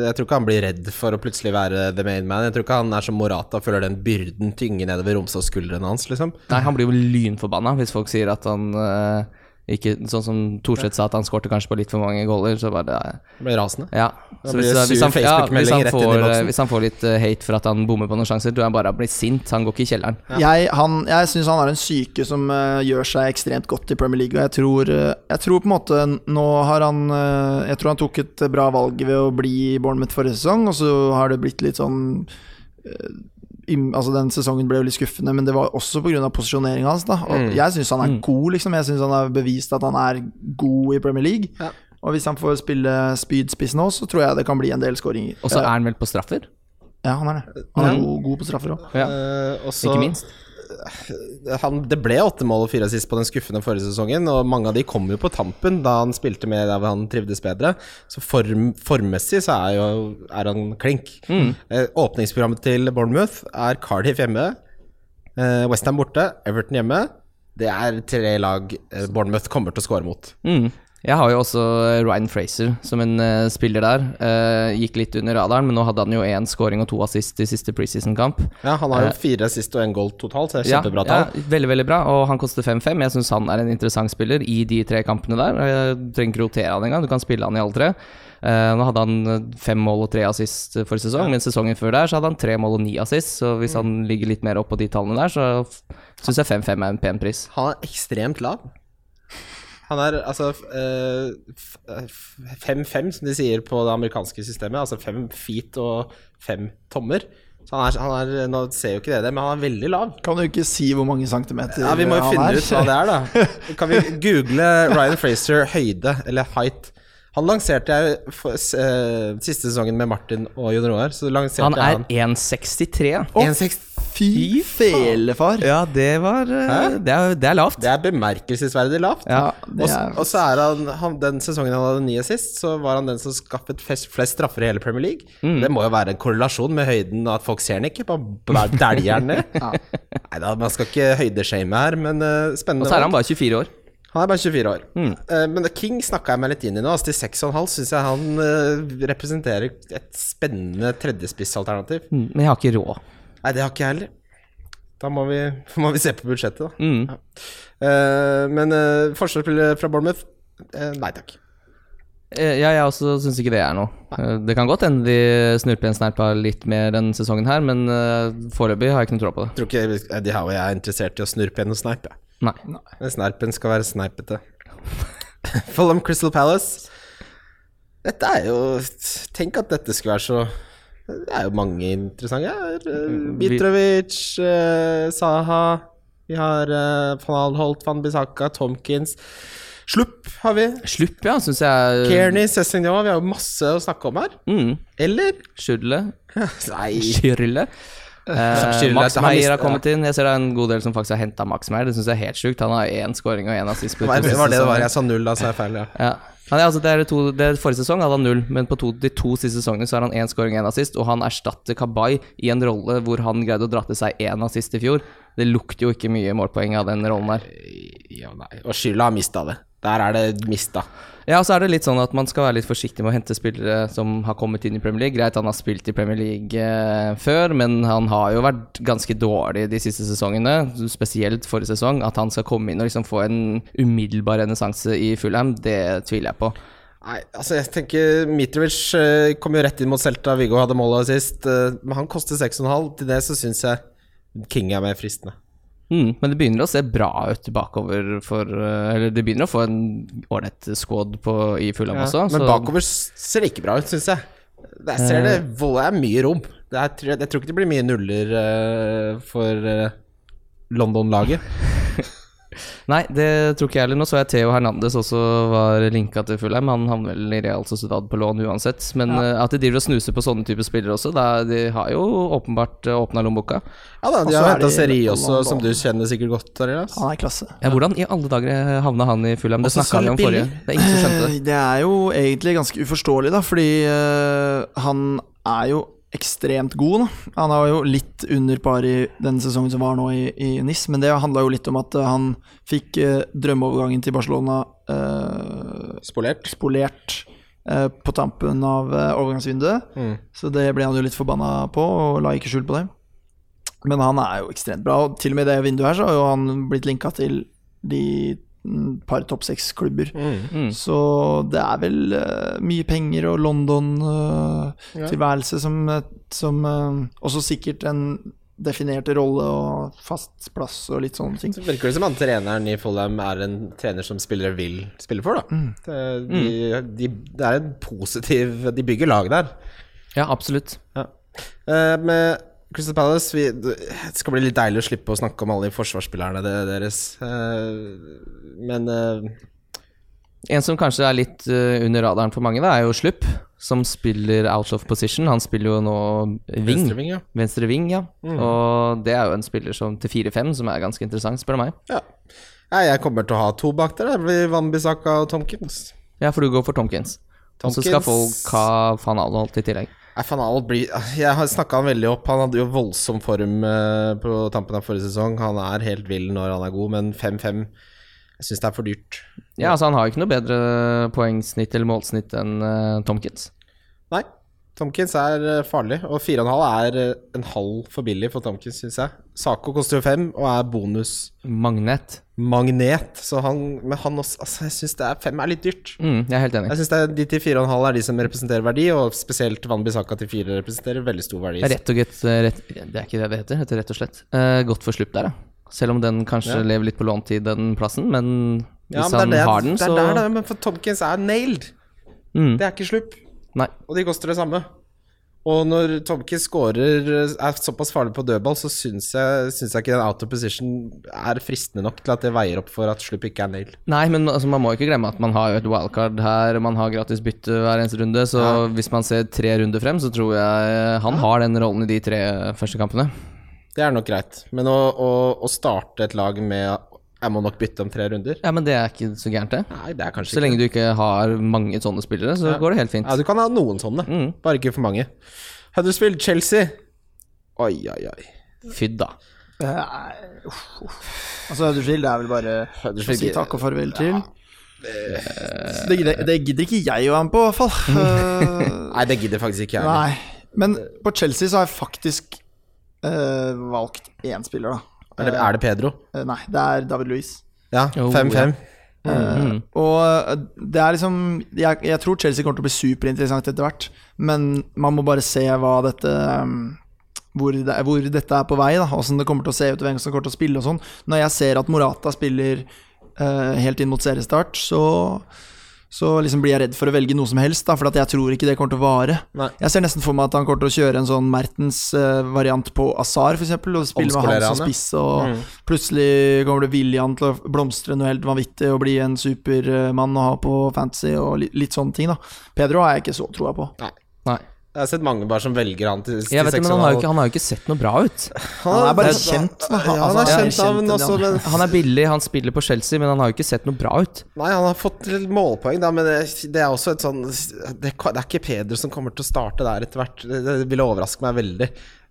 Jeg tror ikke han blir redd for å plutselig være the main man. Jeg tror ikke han er som Morata og føler den byrden tynge nedover Romsås-skuldrene hans, liksom. Nei, han blir jo lynforbanna hvis folk sier at han øh, ikke Sånn som Thorseth sa, at han skårte kanskje på litt for mange goller, så bare det ble rasende. Ja. Så blir hvis, det hvis, han, ja, hvis, han får, eh, hvis han får litt eh, hate for at han bommer på noen sjanser, tror jeg bare han blir sint. Han går ikke i kjelleren. Jeg, han- jeg syns han har en syke som uh, gjør seg ekstremt godt i Premier League. Og jeg tror, uh, jeg tror på en måte Nå har han uh, Jeg tror han tok et bra valg ved å bli i Bournemouth forrige sesong, og så har det blitt litt sånn eh, Altså Den sesongen ble jo litt skuffende, men det var også pga. posisjoneringa hans. da Og Jeg syns han er god, liksom. Jeg syns han har bevist at han er god i Premier League. Ja. Og hvis han får spille spydspiss nå, så tror jeg det kan bli en del skåringer. Og så er han vel på straffer? Ja, han er det. Han er god, god på straffer òg. Ja. Uh, Ikke minst. Han, det ble åtte mål og fire sist på den skuffende forrige sesongen, og mange av de kom jo på tampen da han spilte med der han trivdes bedre. Så form, formmessig så er, jo, er han klink. Mm. åpningsprogrammet til Bournemouth er Cardiff hjemme, eh, Westham borte, Everton hjemme. Det er tre lag eh, Bournemouth kommer til å score mot. Mm. Jeg har jo også eh, Ryan Fraser som en uh, spiller der. Uh, gikk litt under radaren, men nå hadde han jo én scoring og to assist i siste preseason-kamp. Ja, han har jo uh, fire assist og én goal totalt, så det er kjempebra ja, tall. Ja, veldig, veldig bra, og han koster 5-5. Jeg syns han er en interessant spiller i de tre kampene der. Jeg trenger ikke rotere han engang, du kan spille han i alle tre. Nå hadde han fem mål og tre assist for sesong, sesong, men sesongen før der så hadde han tre mål og ni assist, så hvis han ligger litt mer opp på de tallene der, så syns jeg 5-5 er en pen pris. Han er ekstremt lav. Han er altså eh, f- f- 5-5, som de sier på det amerikanske systemet. Altså fem feet og fem tommer. Så han er, han er Nå ser jo ikke det det, men han er veldig lav. Kan du ikke si hvor mange centimeter Ja, Vi må jo finne er? ut hva det er, da. Kan vi google Ryan Fraser høyde, eller height? Han lanserte jeg for, eh, siste sesongen med Martin og Jon Roar. Han er jeg 1,63. han 1,60. Fy felefar! Ja, det var eh, det, er, det er lavt. Det er bemerkelsesverdig lavt. Ja, er og så er han, han Den sesongen han hadde nye assist, så var han den som skaffet flest, flest straffer i hele Premier League. Mm. Det må jo være en korrelasjon med høyden, og at folk ser den ikke. Bare dæljer den ned. Nei da, man skal ikke høydeshame her, men uh, spennende. Og så er han bare 24 år. Han er bare 24 år. Mm. Uh, men King snakka jeg meg litt inn i nå. Altså Til 6,5 syns jeg han uh, representerer et spennende tredjespissalternativ. Mm, Men jeg har ikke råd. Nei, det har ikke jeg heller. Da må vi, må vi se på budsjettet, da. Mm. Eh, men uh, forsvarsspillet fra Bournemouth Uh, Nei takk. Eh, Ja, jeg også syns ikke det er noe. Eh, Det kan godt hende de snurper en snerpa litt mer denne sesongen her, men eh, foreløpig har jeg ikke noe tro på det. Jeg tror ikke Eddie Howe er interessert i å snurpe en og snipe. Nei. Men snerpen skal være snipete. Fulham Crystal Palace. Dette er jo Tenk at dette skulle være så Det er jo mange interessante her. Eh, Mitrovic, eh, Saha Vi har uh, van Alholt, van Bissaka, Tomkins. Slupp har vi. Slupp, ja, syns jeg Kearney, Cessignon. Vi har jo masse å snakke om her. Mm. Eller? Schürrle. Nei. Schürrle. Eh, Max Meyer har kommet inn. Jeg ser det er en god del som faktisk har henta Max Meyer. Det syns jeg er helt sjukt. Han har én scoring og én assist. det var det det var? Jeg sa null, da så er jeg feil. Ja. Ja. Er, altså, det er to, det Forrige sesong hadde han null, men på to, de to siste sesongene så har han én scoring og én assist, og han erstatter Kabay i en rolle hvor han greide å dra til seg én assist i fjor. Det lukter jo ikke mye målpoeng av den rollen der. Ja, nei. Og skylda har mista det. Der er det mista. Ja, så er det litt sånn at man skal være litt forsiktig med å hente spillere som har kommet inn i Premier League. Greit, han har spilt i Premier League eh, før, men han har jo vært ganske dårlig de siste sesongene. Spesielt forrige sesong. At han skal komme inn og liksom få en umiddelbar renessanse i Fulham, det tviler jeg på. Nei, altså jeg tenker Mitrovic eh, kom jo rett inn mot Celta. Viggo hadde målet sist. eh, men han koster 6,5. Til det så syns jeg King er mer fristende. Mm, men det begynner å se bra ut bakover for eh, Eller det begynner å få en ålreit squad på, i Fulham også. men så- bakover ser det ikke bra ut, syns jeg. Der ser det vold, det er mye rom. Det er, jeg tror ikke det blir mye nuller uh, for uh, London-laget. Nei, det tror ikke jeg heller. Nå så jeg Theo Hernandez også var linka til Fulham. Han havner vel i Real Sociedad på lån uansett. Men ja. at de driver og snuser på sånne typer spillere også, da, de har jo åpenbart åpna lommeboka. Ja da, de har henta Seri også, som du kjenner sikkert godt. Arias. Han er klasse. Ja, hvordan i alle dager havna han i Fulham? Det snakka vi om forrige. Det er ingen som skjønte det. Eh, Det er jo egentlig ganske uforståelig, da, fordi eh, han er jo ekstremt god. Da. Han er jo litt under par i denne sesongen som var nå i, i NIS, men det handla jo litt om at eh, han fikk eh, drømmeovergangen til Barcelona eh, Spolert. spolert eh, på tampen av eh, overgangsvinduet. Mm. Så det ble han jo litt forbanna på, og la ikke skjul på det. Men han er jo ekstremt bra, og til og med i det vinduet her så har jo han blitt linka til de par topp seks-klubber. Mm. Så det er vel uh, mye penger og London-tilværelse som, ja. som eh, Også sikkert en definert rolle og fast plass og litt sånne ting. Så virker det som han treneren i Follheim er en trener som spillere vil spille for, da. Det, de, de, det er en positiv De bygger lag der. Ja, absolutt. Eh, med Crystal Palace vi, Det skal bli litt deilig å slippe å snakke om alle de forsvarsspillerne deres. Eh, men eh, En som kanskje er litt eh, under radaren for mange, da, er jo Slupp, som spiller out of position. Han spiller jo nå wing. venstreving, ja. Venstre ving, ja. Og det er jo en spiller som til 4-5 som er ganske interessant, spør du meg. ja. Jeg kommer til å ha to bak der. Bissaka og Tomkins. Ja, for du går for Tomkins. Og så skal folk ha van Alholt i tillegg. Van Aalt blir Jeg har snakka han veldig opp. Han hadde jo voldsom form eh, på tampen av forrige sesong. Han er helt vill når han er god, men 5-5 Jeg syns det er for dyrt. Ja, altså Han har jo ikke noe bedre poengsnitt eller målsnitt enn eh, Tomkins. Nei. Tomkins er eh, farlig, og 4,5 er eh, en halv for billig for Tomkins, syns jeg. Sako koster jo 5 og er bonus. Magnet. Magnet. så han Men han også Altså, jeg syns 5 er litt dyrt. Mm, jeg er helt enig. Jeg synes de til 4,5 er de som representerer verdi, og spesielt Van Bissaka til 4 representerer veldig stor verdi. Er rett og slett eh, rett, Det er ikke det det heter. Heter rett og slett. Uh, godt for slupp der, ja. Selv om den kanskje Ja. lever litt på låntid, den plassen. Men Ja, hvis men han det har den, det er der, det, men for Tomkins er nailed. mm, Det er ikke slupp. Nei. Og de koster det samme. Og når Tomke scorer er såpass farlig på dødball, så syns jeg, syns jeg ikke den out of position er fristende nok til at det veier opp for at slupp ikke er nail. Nei, men altså, man må ikke glemme at man har et wildcard her, man har gratis bytte hver eneste runde. Så Ja. hvis man ser tre runder frem, så tror jeg han har den rollen i de tre første kampene. Det er nok greit. Men å, å, å starte et lag med Jeg må nok bytte om tre runder? Ja, men det er ikke så gærent, det. Nei, det er kanskje Så lenge du ikke har mange sånne spillere, så Ja. går det helt fint. Ja, du kan ha noen sånne, Mm. bare ikke for mange. Huddersfield, Chelsea. Oi, oi, oi. Fy da. Uh, uff, uff. Altså, Huddersfield er vel bare å si takk og farvel til. Det, gidder- det gidder ikke jeg å være med på, i hvert fall. Eh, Nei, det gidder faktisk ikke jeg. Nei. Men på Chelsea så har jeg faktisk uh, valgt én spiller, da. Er det, er det Pedro? Eh, nei, det er David Louis. Ja, Oh, 5-5. Mm. Og eh, det er liksom jeg, jeg tror Chelsea kommer til å bli superinteressant etter hvert, men man må bare se hva dette um, hvor, det, hvor dette er på vei, da åssen det kommer til å se ut, hvem som kommer til å spille og sånn. Når jeg ser at Morata spiller uh, helt inn mot seriestart, så så liksom blir jeg redd for å velge noe som helst, da, for at jeg tror ikke det kommer til å vare. Nei. Jeg ser nesten for meg at han kommer til å kjøre en sånn Mertens-variant på Azar, f.eks., og spille med han som spiss, og Mm. plutselig kommer det William til å blomstre noe helt vanvittig og bli en supermann å ha på fantasy og litt, litt sånne ting, da. Pedro har jeg ikke så troa på. Nei. Jeg har sett mange bare som velger han til, til Jeg vet det, men han har, jo ikke, han har jo ikke sett noe bra ut. Han er bare det- kjent, han Altså, er han er kjent navn kjent, også, men Han er billig, han spiller på Chelsea, men han har jo ikke sett noe bra ut. Nei, han har fått litt målpoeng, da, men det, det er også et sånn det, det er ikke Peder som kommer til å starte der etter hvert. Det, det ville overraske meg veldig.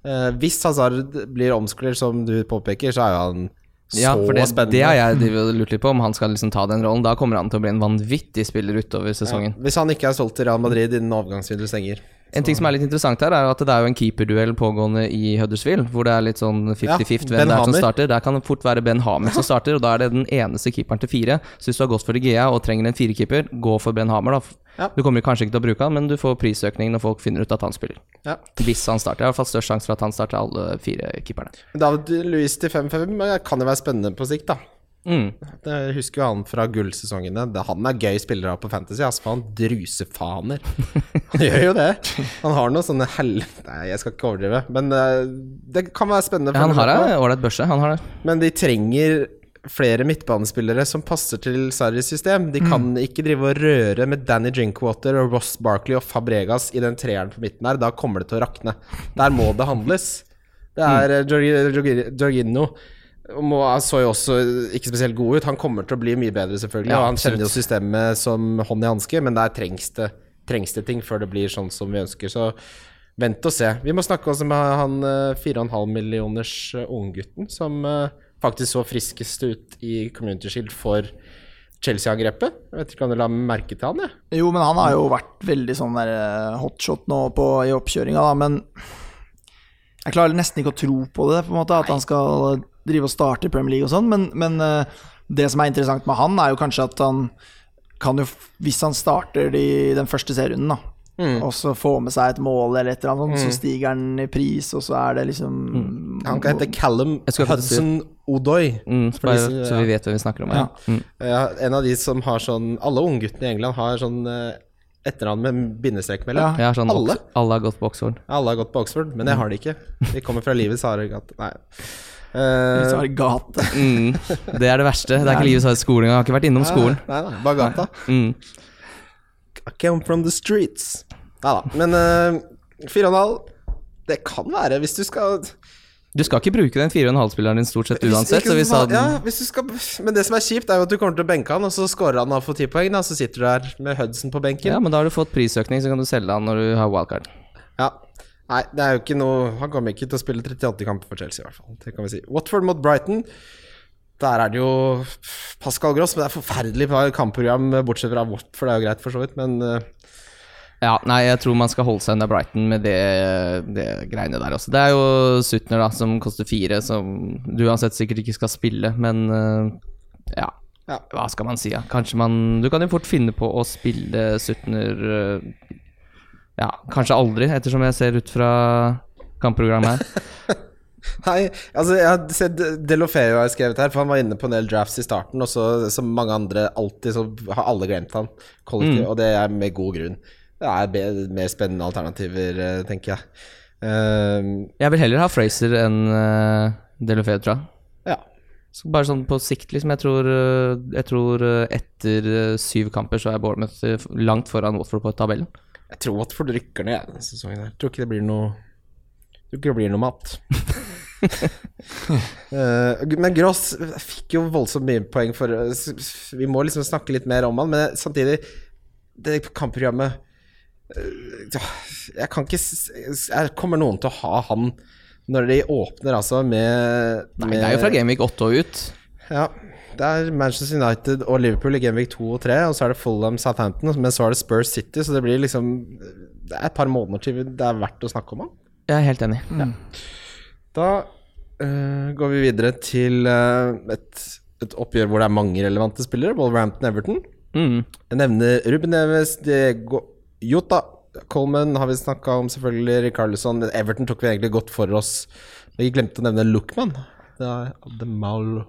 Eh, hvis Hazard blir omskolert, som du påpeker, så er jo han så Ja, for det, spennende. det har jeg lurt litt på, om han skal liksom ta den rollen. Da kommer han til å bli en vanvittig spiller utover sesongen. Ja, hvis han ikke er solgt til Real Madrid innen overgangsvinduet stenger. En ting som er litt interessant her, er at det er jo en keeperduell pågående i Huddersfield, hvor det er litt sånn 50-50 hvem det er som starter. Der kan det fort være Ben Hamer som starter, og da er det den eneste keeperen til fire. Så hvis du har gått for De Gea og trenger en firekeeper, gå for Ben Hamer, da. Ja. Du kommer kanskje ikke til å bruke han, men du får prisøkning når folk finner ut at han spiller. Ja. Hvis han starter. Det er i hvert fall størst sjanse for at han starter alle fire keeperne. David Louis til 5-5 kan jo være spennende på sikt, da. Mm. Jeg husker jo han fra gullsesongene. Han er gøy spiller av på Fantasy. For han drusefaner. Han gjør jo det. Han har noe sånne hell... Nei, jeg skal ikke overdrive. Men eh, det kan være spennende. Ja, Han har ei ålreit børse, han har det. Men de trenger flere midtbanespillere som passer til Sarris system. De kan ikke drive og røre med Danny Drinkwater og Ross Barkley og Fabregas i den treeren på midten her. Da kommer det til å rakne. Der må det handles. Det er mm. Jorginho må, han så jo også ikke spesielt god ut. Han kommer til å bli mye bedre, selvfølgelig. Ja, og han kjenner jo systemet som hånd i hanske, men der trengs det, trengs det ting før det blir sånn som vi ønsker. Så vent og se. Vi må snakke også med han eh, 4,5 millioners eh, unggutten som eh, faktisk så friskest ut i Community Shield for Chelsea-angrepet. Jeg vet ikke om du la merke til han, jeg. Jo, men han har jo vært veldig sånn der eh, hotshot nå på, i oppkjøringa, da, men jeg klarer nesten ikke å tro på det, på en måte, at han skal drive og starte i Premier League og sånn, men, men eh, det som er interessant med han, er jo kanskje at han kan jo, hvis han starter de, den første serierunden, da, Mm. og så få med seg et mål eller et eller annet mm. så stiger han i pris, og så er det liksom Han kan hete Callum faktisk si- Hudson Odoi. Mm, For bare, så vi vet hva vi snakker om. Ja. Ja. Mm. Ja, en av de som har sånn Alle ungguttene i England har sånn eh, etternavn med bindestrek mellom. Ja, sånn, Alle? Alle har gått på Oxford. Alle har gått på Oxford, men jeg har det ikke. Vi kommer fra livets harde gate. Nei. Eh, sånn gate. Mm. Det er det verste. Det er ikke livets harde skole engang. Jeg har ikke vært innom skolen. Nei, nei, bare gata. Mm. I came from the streets. Nei da. Men uh, 4,5 Det kan være, hvis du skal Du skal ikke bruke den 4,5-spilleren din stort sett hvis- uansett. ikke Så vi sa ja, hvis du skal, Men det som er kjipt, er jo at du kommer til å benke han, og så scorer han og får 10 poeng, da, så sitter du der med Hudson på benken. ja, men da har du fått prisøkning, så kan du selge han når du har wildcard. Ja. Nei, det er jo ikke noe Han kommer ikke til å spille 38 kamper for Chelsea, i hvert fall. Det kan vi si. Watford mot Brighton. Der er det jo Pascal Gross, men det er forferdelig kampprogram, bortsett fra Watford, det er jo greit for så vidt, men eh, Ja, nei, jeg tror man skal holde seg unna Brighton med det, det greiene der også. Det er jo Sutner, da, som koster fire, som du uansett sikkert ikke skal spille, men eh, ja. Ja. Hva skal man si, ja. Kanskje man Du kan jo fort finne på å spille Sutner eh, Ja, kanskje aldri, ettersom jeg ser ut fra kampprogrammet her. Nei, altså jeg har sett Delofeo har skrevet her, for han var inne på en del drafts i starten, og så som mange andre alltid, så har alle glemt han kollektivt, og det er med god grunn. Det er mer spennende alternativer, eh, tenker jeg. Uh, Jeg vil heller ha Fraser enn uh, Delofeu, tror jeg. ja. Så bare sånn på sikt, liksom. Jeg tror, eh, jeg tror eh, etter eh, syv kamper så er Bournemouth eh, langt foran Watford på tabellen. Jeg tror Watford rykker ned denne sesongen her. Tror ikke det blir noe tror ikke det blir noe mat. uh, men Gross fikk jo voldsomt mye poeng for Vi må liksom snakke litt mer om han, men samtidig Det kampprogrammet eh, Jeg kan ikke jeg Kommer noen til å ha han når de åpner, altså, med, Nei, med det er jo fra Gameweek 8 og ut. Ja. Det er Manchester United og Liverpool i Gameweek 2 og 3, og så er det Fulham Southampton, men så er det Spurs City, så det blir liksom Det er et par måneder til det er verdt å snakke om han. Jeg er helt enig. Da uh, går vi videre til uh, et, et oppgjør hvor det er mange relevante spillere. Wolverhampton-Everton. Mm. Jeg nevner Ruben Neves, Diego Jota. Coleman har vi snakka om, selvfølgelig. Ricarlison. Everton tok vi egentlig godt for oss. Vi glemte å nevne Lookman. Det er Ademal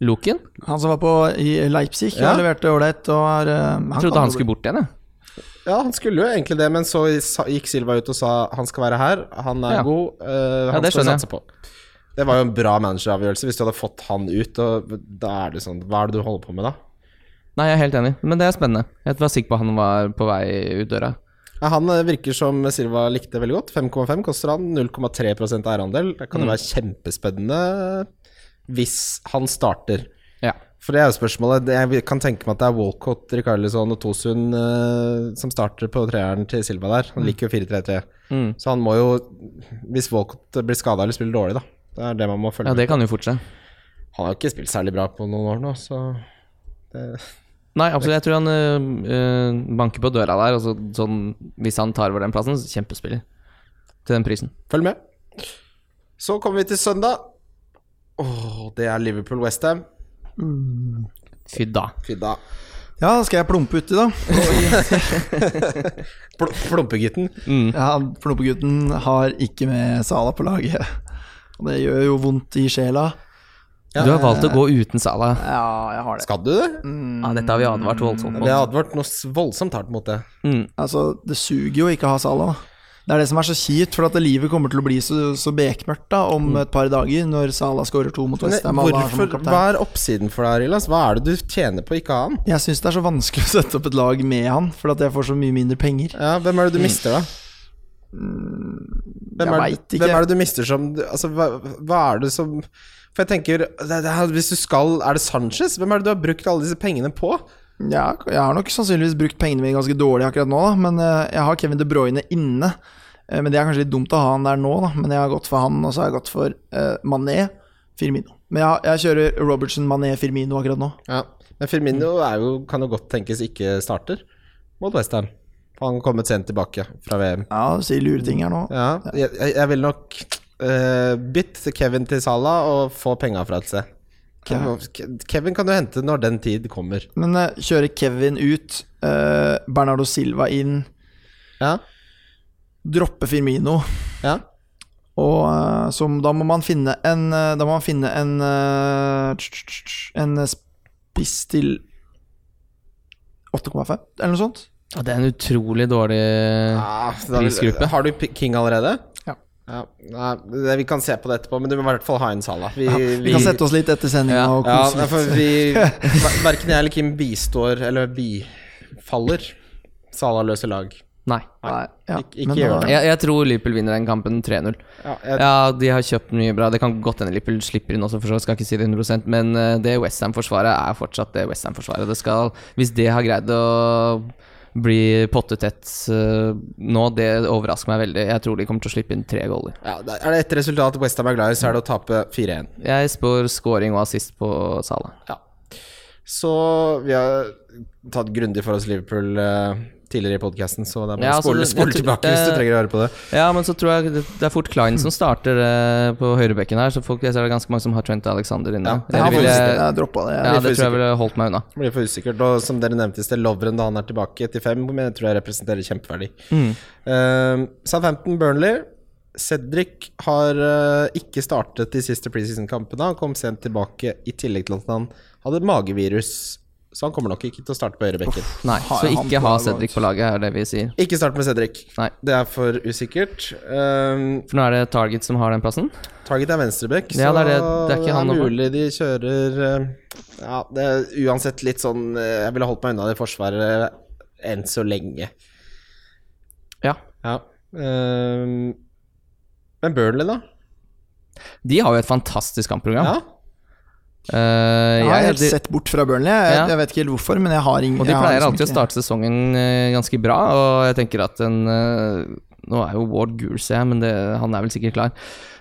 Loken? Han som var på i Leipzig, Ja. han leverte ålreit. og eh, han Jeg trodde han skulle bort igjen, jeg. Ja, han skulle jo egentlig det, men så gikk Silva ut og sa han skal være her. Han er Ja. god. Uh, han det skal skjønner jeg. satse på. Det var jo en bra manageravgjørelse hvis du hadde fått han ut. Og da er det sånn Hva er det du holder på med da? Nei, jeg er helt enig, men det er spennende. Jeg var sikker på han var på vei ut døra. Ja, han øh, virker som Silva likte veldig godt. 5,5 koster han. 0,3% eierandel. Det kan jo være kjempespennende hvis han starter. Ja. For det er jo spørsmålet. Jeg kan tenke meg at det er Walcott, Rikarlison og Tosun øh, som starter på treeren til Silva der. Han liker jo 4-3-3. Mm. Så han må jo Hvis Walcott blir skada eller spiller dårlig, da. Det er det man må følge med ja, med det kan jo fortsette. Han har jo ikke spilt særlig bra på noen år nå, så Nei, absolutt. Jeg tror han øh, banker på døra der. Altså, sånn, hvis han tar over den plassen, kjempespiller. Til den prisen. Følg med. Så kommer vi til søndag. Åh, det er Liverpool-Westham. Fy da. Fy da. Ja, skal jeg plumpe uti, da. Pl Plumpegutten. Ja, Plumpegutten har ikke med Sala på laget. Og det gjør jo vondt i sjela. Ja. Du har valgt å gå uten Salah. Ja, jeg har det. Skal du det? Ja, dette har vi advart voldsomt Vi på. har advart noe voldsomt hardt mot det. Mm. Altså, det suger jo ikke å ha Sala. Det er det som er så kjipt, for at livet kommer til å bli så, så bekmørkt da om et par dager, når Sala skårer to mot Westham. hva er oppsiden for deg, Rilas? Hva er det du tjener på å ikke ha han? Jeg syns det er så vanskelig å sette opp et lag med han, for at jeg får så mye mindre penger. Ja, hvem er det du mister, da? Hvem jeg er, vet ikke. hvem er det du mister som Altså, hva, hva er det som For jeg tenker er- Hvis du skal Er det Sanchez? Hvem er det du har brukt alle disse pengene på? Ja, jeg har nok sannsynligvis brukt pengene mine ganske dårlig akkurat nå, da. Men eh, jeg har Kevin De Bruyne inne. Eh, Men det er kanskje litt dumt å ha han der nå, da. Men jeg har gått for han, og så har jeg gått for uh, Mané, Firmino. Men jeg, jeg kjører Robertson, Mané, Firmino akkurat nå. Ja, Men Firmino jo, kan jo godt tenkes ikke starter mot Westham. Han har kommet sent tilbake fra VM. Ja, du sier lure ting her nå. Ja, jeg, jeg jeg vil nok uh, bytt Kevin til Salah og få penga fra seg. Kevin, Kevin kan du hente når den tid kommer. Men uh, kjøre Kevin ut, uh, Bernardo Silva inn, Ja, droppe Firmino. ja. Og uh, så da må man finne en eh, Da må man finne en eh, En spiss til 8,5, eller noe sånt. Ja, det er en utrolig dårlig Ah, Prisgruppe. Har du King allerede? Ja. Ja, nei, Vi kan se på det etterpå, men du må i hvert fall ha inn Sala. Vi, Vi kan sette oss litt etter sendinga Ja. og kose for vi Verken jeg eller Kim bistår, eller bifaller, Sala løser lag. Nei. Nei, ja, Ik ikke men gjør det. Jeg, jeg tror Liverpool vinner den kampen 3-0. Ja, jeg, Ja, de har kjøpt mye bra. Det kan godt hende Liverpool slipper inn også, for så skal ikke si det 100% men eh, det Westham-forsvaret er fortsatt det Westham-forsvaret. Hvis det har greid å bli pottetett eh, nå, det overrasker meg veldig. Jeg tror de kommer til å slippe inn tre goaler. Ja, Er det ett resultat Westham er glad i, så er det å tape 4-1. Jeg spår scoring og assist på Sala. Ja. Så vi har tatt grundig for oss Liverpool eh, tidligere i podkasten, så det er bare Ja, å spole, altså, spole tilbake hvis du trenger å høre på det. Ja, men så tror jeg det det er fort Klein som starter eh, på høyrebekken her, så folk, jeg ser det er ganske mange som har Trent Alexander inne. Ja, Eller Jeg har vil jeg- jeg droppa det. ja, det tror jeg ville holdt meg unna. Det blir for usikkert. Og som dere nevnte i sted, Lovren da han er tilbake til fem, men jeg tror jeg representerer kjempeverdi. Mm. Uh, Southampton Burnley. Cedric har uh, ikke startet de siste preseason-kampene. Han kom sent tilbake, i tillegg til at han hadde magevirus. Så han kommer nok ikke til å starte på høyrebekken. Nei, så ikke ha? Cedric på laget, er det vi sier. Ikke start med Cedric. Nei. Det er for usikkert. Um, For nå er det Target som har den plassen. Target er venstrebekk, Ja, så det er det- det er ikke han nå. mulig de kjører eh, Ja, det er uansett litt sånn eh, Jeg ville holdt meg unna det forsvaret enn så lenge. Ja. Ja. Um, men Burnley, da? De har jo et fantastisk kampprogram. Ja. Eh, jeg har helt sett bort fra Burnley. Jeg, Ja. jeg vet ikke helt hvorfor, men jeg har ingen Og de jeg pleier liksom alltid å starte sesongen eh, ganske bra, og jeg tenker at en eh, Nå er jo Ward gul, ser jeg, men det, han er vel sikkert klar.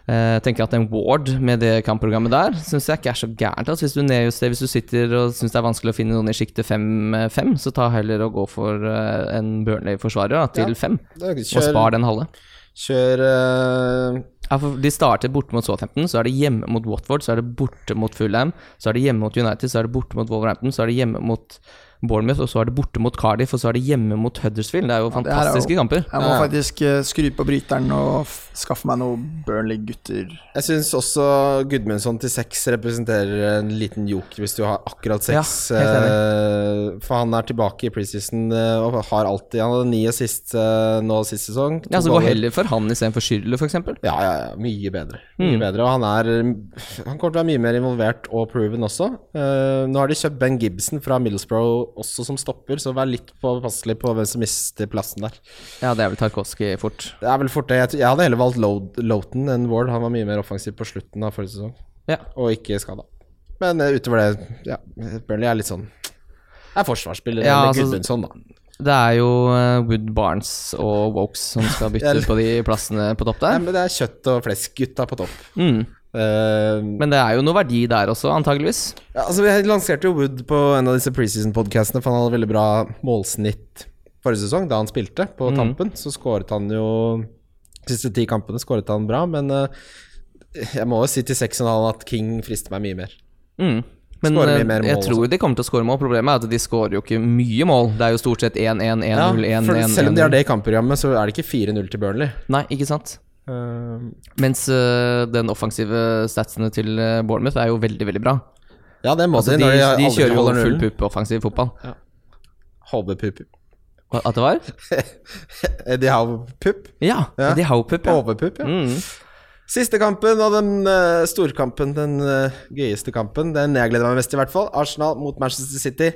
Jeg tenker at en Ward med det kampprogrammet der syns jeg ikke er så gærent. Altså, hvis du nedjusterer, hvis du sitter og syns det er vanskelig å finne noen i sjiktet 5-5, så ta heller og gå for en Burnley-forsvarer til 5, ja, og spar den halve. kjør eh, Ja, for De starter borte mot Southampton, så er det hjemme mot Watford, så er det borte mot Fulham, så er det hjemme mot United, så er det borte mot Wolverhampton, så er det hjemme mot Bournemouth, og så er det borte mot Cardiff, og så er det hjemme mot Huddersfield. Det er jo fantastiske er jo- kamper. Jeg må Ja. faktisk eh, skru på bryteren og f skaffe meg noe Burnley-gutter. Jeg syns også Gudmundsson til seks representerer en liten joker hvis du har akkurat seks. Ja, eh, for han er tilbake i preseason eh, og har alltid Han hadde ni assist nå sist sesong. Ja, så gå heller for han istedenfor Schürrle, f.eks. Ja, ja, ja, mye bedre. Mye Mm. bedre Og han er Han kommer til å være mye mer involvert og proven også. Eh, nå har de kjøpt Ben Gibson fra Middlesbrough også som stopper, så vær litt påpasselig på hvem som mister plassen der. Ja, det er vel Tarkovskij fort. Det er vel fort det. Jeg, jeg hadde heller valgt Lo- Loughton enn Ward. Han var mye mer offensiv på slutten av forrige sesong, Ja. og ikke skada. Men eh, utover det, ja, Burnley er litt sånn Er forsvarsspiller Ja, eller altså- Gudmundsson, da. Det er jo eh, Wood Barnes og Wokes som skal bytte ut på de plassene på topp der. Ja, men det er kjøtt og flesk-gutta på topp. Mm. Eh, Men det er jo noe verdi der også, antageligvis. Ja, altså Vi lanserte jo Wood på en av disse preseason-podkastene, for han hadde veldig bra målsnitt forrige sesong, da han spilte på mm. tampen. Så skåret han jo De siste ti kampene skåret han bra, men uh, jeg må jo si til 6,5 at King frister meg mye mer. Mm. Men eh, jeg også. tror de kommer til å skåre mål. Problemet er at de skårer jo ikke mye mål. Det er jo stort sett 1-1, 1-0, Ja, 1-1. for selv om de har det i kampprogrammet, så er det ikke 4-0 til Burnley. Nei, ikke sant? Eh, Mens eh, den offensive statsene til eh, Bournemouth er jo veldig, veldig bra. ja, det må Altså, de de, de, kjører jo full nullen. pupp offensiv fotball. HV-pupp. At det var? de har pupp. Ja, Ja. de har pupp. ja. HV-pupp, ja. Mm. Siste kampen og den uh, storkampen, den uh, gøyeste kampen, den jeg gleder meg mest til, i hvert fall. Arsenal mot Manchester City.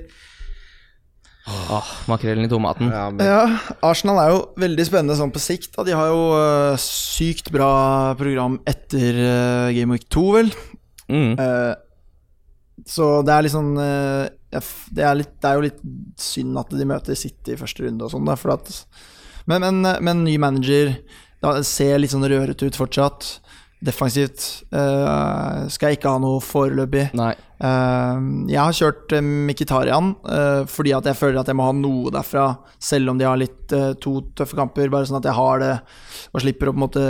Åh, makrellen i tomaten. Ja, men, Ja, Arsenal er jo veldig spennende sånn på sikt. Da. De har jo uh, sykt bra program etter uh, Game Week 2, vel. Mm. Uh, så det er litt sånn det, er litt, det er jo litt synd at de møter City i første runde og sånn, da, for at men, men, men ny manager da, ser litt sånn rørete ut fortsatt. Defensivt uh, skal jeg ikke ha noe foreløpig. Nei. Uh, jeg har kjørt uh, Mkhitarian uh, fordi at jeg føler at jeg må ha noe derfra, selv om de har litt eh, to tøffe kamper. Bare sånn at jeg har det og slipper å på en måte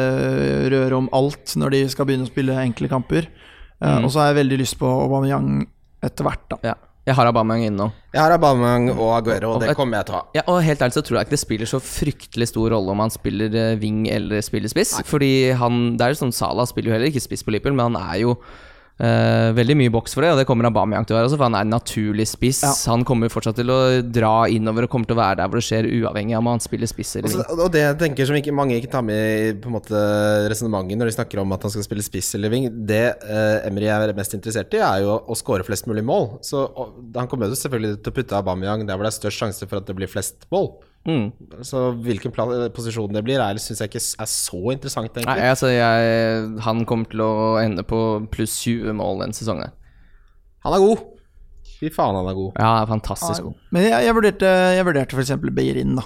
røre om alt når de skal begynne å spille enkle kamper. Eh, Mm. Og så har jeg veldig lyst på Aubameyang etter hvert, da. Ja. Jeg har Aubameyang inne nå. jeg har Aubameyang og Aguero, og det kommer jeg til å ha. Ja, og helt ærlig så tror jeg ikke det spiller så fryktelig stor rolle om han spiller eh, wing eller spiller spiss. Fordi han Det er jo sånn Salah spiller jo heller ikke spiss på Liverpool, men han er jo eh, veldig mye boks for det, og det kommer Aubameyang til å være Altså, for han er en naturlig spiss. Ja. Han kommer fortsatt til å dra innover og kommer til å være der hvor det skjer, uavhengig av om han spiller spiss eller wing. og det jeg tenker som ikke, mange ikke tar med i resonnementet når de snakker om at han skal spille spiss eller wing, det uh, Emry er mest interessert i, er jo å skåre flest mulig mål. Så og, Han kommer selvfølgelig til å putte Aubameyang der hvor det er størst sjanse for at det blir flest mål. Mm. Så hvilken pla posisjon det blir, er syns jeg ikke er så interessant, Nei, altså jeg, Han kommer til å ende på pluss 20 mål denne sesongen. Han er god. Fy faen, han er god. Ja, fantastisk fantastisk god. Men jeg, jeg vurderte, jeg vurderte f.eks. Beirin, da.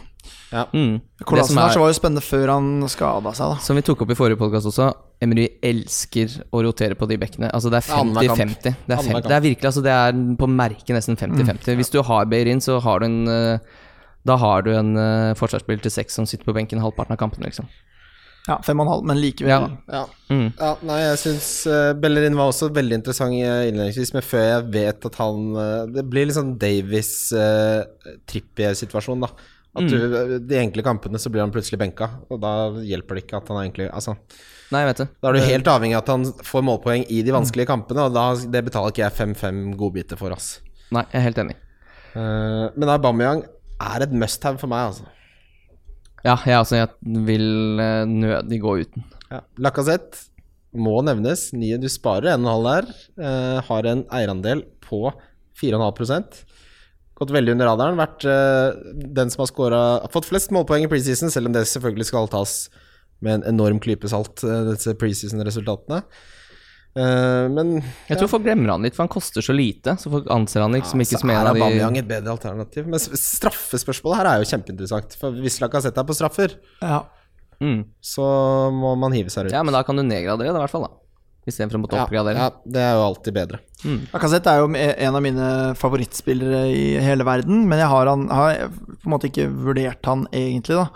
Mm. Det som er- var jo spennende før han skada seg, da. Som vi tok opp i forrige podkast også, Emry elsker å rotere på de bekkene. Altså det er 50-50. Det, 50 det er virkelig, altså det er på merket nesten 50-50. Hvis du har Beirin, så har du en eh, Da har du en uh, forsvarsspiller til seks som sitter på benken halvparten av kampene, liksom. Ja, fem og en halv, men likevel. Ja. Ja. Mm. Ja, nei, jeg syns uh, Bellerin var også veldig interessant eh, innledningsvis, men før jeg vet at han uh, Det blir litt sånn Davies-Trippier-situasjon, da. At du, De enkle kampene så blir han plutselig benka, og da hjelper det ikke at han er egentlig Altså, Nei, jeg vet det. da er du helt avhengig av at han får målpoeng i de vanskelige kampene, og da, det betaler ikke jeg 5-5 godbiter for, ass. Nei, jeg er helt enig. Uh, men Aubameyang er et must-have for meg, altså. Ja, jeg altså, Jeg vil eh, nødig gå uten. Ja. Lacassette må nevnes. Nye du sparer 1,5 der. eh, har en eierandel på 4,5 Gått veldig under radaren. Vært eh, den som har scoret, fått flest målpoeng i preseason, selv om det selvfølgelig skal tas med en enorm klype salt, eh, disse preseason-resultatene. Eh, men Jeg tror folk glemmer han litt, for han koster så lite. Så folk anser han liksom ikke så som en er av de Aubameyang et bedre alternativ. Men straffespørsmålet her er jo kjempeinteressant. For hvis Lacassette er på straffer, Ja. mm. så må man hive seg rundt. Ja, men da kan du nedgradere det, i hvert fall. da Istedenfor å måtte Ja, oppgradere. ja, det er jo alltid bedre. Lacassette er jo en av mine favorittspillere i hele verden, men jeg har, han, har på en måte ikke vurdert han egentlig, da.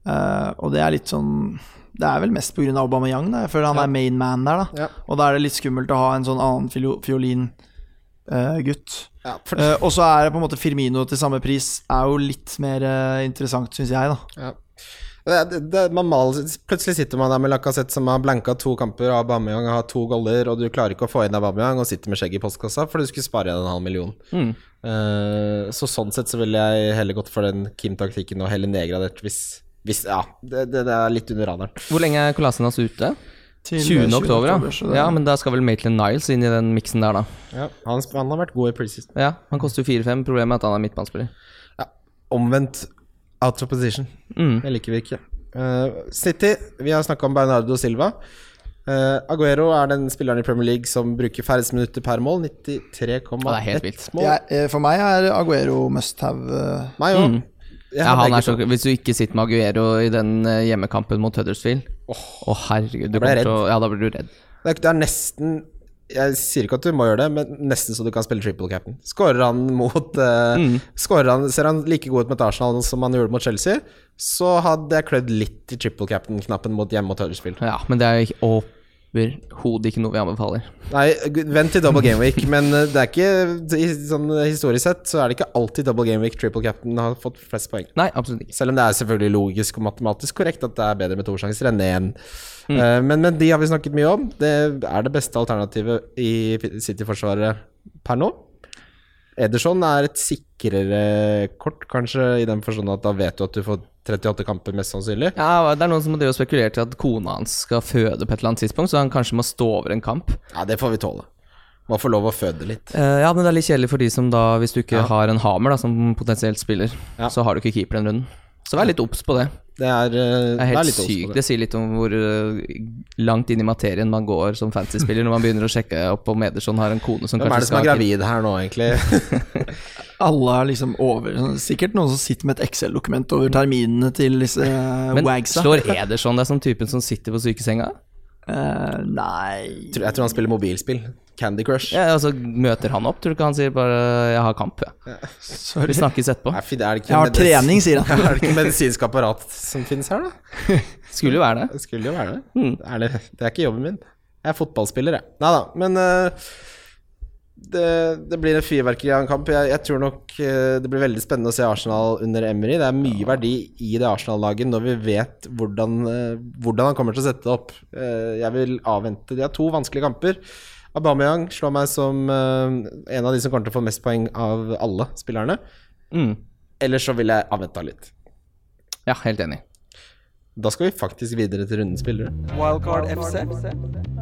Uh, og det er litt sånn Det er vel mest pga. Aubameyang, da. Jeg føler han er main man der, da. Og da er det litt skummelt å ha en sånn annen fiolingutt. fiolin-gutt. Ja, for, uh, og så er det på en måte Firmino til samme pris, er jo litt mer uh, interessant, syns jeg, da. Ja. Det, det, maler, plutselig sitter man der med Lacassette som har blanka to kamper, og Aubameyang har to goller, og du klarer ikke å få inn Aubameyang og sitter med skjegg i postkassa for du skulle spare en halv million. Mm. Uh, så sånn sett så ville jeg heller gått for den Kim-taktikken og heller nedgradert hvis, hvis Ja, det, det, det er litt under radaren. Hvor lenge er Kolasinas ute? 20. 20. oktober, ja. ja. Men da skal vel Maitland Niles inn i den miksen der, da. Ja, han, han har vært god i preseason. Ja, Han koster jo 4-5. Problemet er at han er midtbanespiller. Omvendt out of position. Mm. Det liker vi ikke. Uh, City, vi har snakka om Bernardo Silva. Uh, Aguero er den spilleren i Premier League som bruker færrest minutter per mål. 93,1 Ja, det er helt vilt. mål. Jeg, eh, for meg er Aguero must have. Uh, Meg òg. Mm. Ja, han er så, hvis du ikke sitter med Aguero i den eh, hjemmekampen mot Huddersfield Å, herregud. Du ble redd. å, ja, da blir du redd. Det er, det er nesten Jeg sier ikke at du må gjøre det, men nesten så du kan spille triple cap'n. Skårer han mot uh, mm. han, Ser han like god ut mot Arsenal som han gjorde mot Chelsea, så hadde jeg klødd litt i triple cap'n-knappen mot hjemme mot Huddersfield. Ja, men det er ikke overhodet ikke noe vi anbefaler. Nei, vent til double game week, men eh, det er ikke sånn Historisk sett så er det ikke alltid double game week triple captain har fått flest poeng. Nei, absolutt ikke. Selv om det er selvfølgelig logisk og matematisk korrekt at det er bedre med to sjanser enn én. Eh, men, men de har vi snakket mye om. Det er det beste alternativet i City-forsvaret per nå. Ederson er et sikrere kort, kanskje, i den forstand at da vet du at du får 38 kamper, mest sannsynlig. Ja, Det er noen som har spekulert i at kona hans skal føde på et eller annet tidspunkt, så han kanskje må stå over en kamp. Ja, det får vi tåle. Må få lov å føde litt. Uh, ja, men det er litt kjedelig for de som da, hvis du ikke Ja. har en hamer da, som potensielt spiller, Ja. så har du ikke keeper den runden. Så vær litt obs på det. Det er, eh, Det er helt det er sykt. det. Det sier litt om hvor eh, langt inn i materien man går som fantasy-spiller når man begynner å sjekke opp om Ederson har en kone som Hvem er det som er gravid her nå, egentlig? Alle er liksom over Sikkert noen som sitter med et Excel-dokument over terminene til disse uh, Men wagsa. slår Ederson deg som typen som sitter på sykesenga? Eh, nei Tror- Jeg tror han spiller mobilspill. Candy Crush. Ja, altså Møter han opp? Tror du ikke han sier bare 'jeg har kamp', ja. Sorry. Vi snakkes etterpå. Nei, er det ikke Jeg har trening, sier han. Er det ikke medisinsk apparat som finnes her, da? Skulle jo være det. Det skulle jo være det. Mm. Er det. Det er ikke jobben min. Jeg er fotballspiller, jeg. Nei da, men eh, det, det blir en fyrverkeri av en kamp. Jeg, jeg tror nok eh, det blir veldig spennende å se Arsenal under Emery. Det er mye verdi i det Arsenal-laget når vi vet hvordan, eh, hvordan han kommer til å sette det opp. Eh, jeg vil avvente. De har to vanskelige kamper. Aubameyang slår meg som en av de som kommer til å få mest poeng av alle spillerne. Mm. Ellers så vil jeg avvente litt. Ja, helt enig. Da skal vi faktisk videre til rundens spillere. Wildcard FC.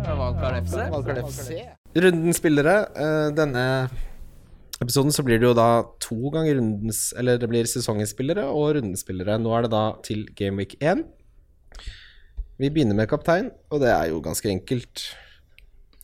Wildcard FC. Rundens spillere. eh, denne episoden så blir det jo da to ganger rundens Eller det blir sesongens spillere og rundens spillere. Nå er det da til Gameweek 1. Vi begynner med kaptein, og det er jo ganske enkelt.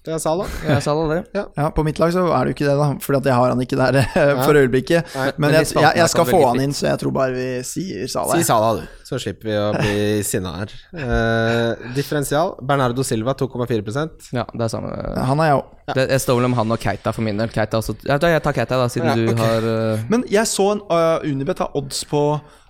Det er Salah. er sa det. Ja, På mitt lag så er det jo ikke det, da, Fordi at jeg har han ikke der for øyeblikket. Nei, Men men jeg, jeg, jeg skal få han inn, så jeg tror bare vi sier Salah. Si. Salah, du. Så slipper vi å bli sinna her. Uh, differensial. Bernardo Silva 2,4% Ja, det er samme. Han er jeg òg. Det, jeg står mellom han og Keita for min del. Keita også Jeg tar Keita, da, siden Ja, du har uh, Men jeg så en uh, Unibet har odds på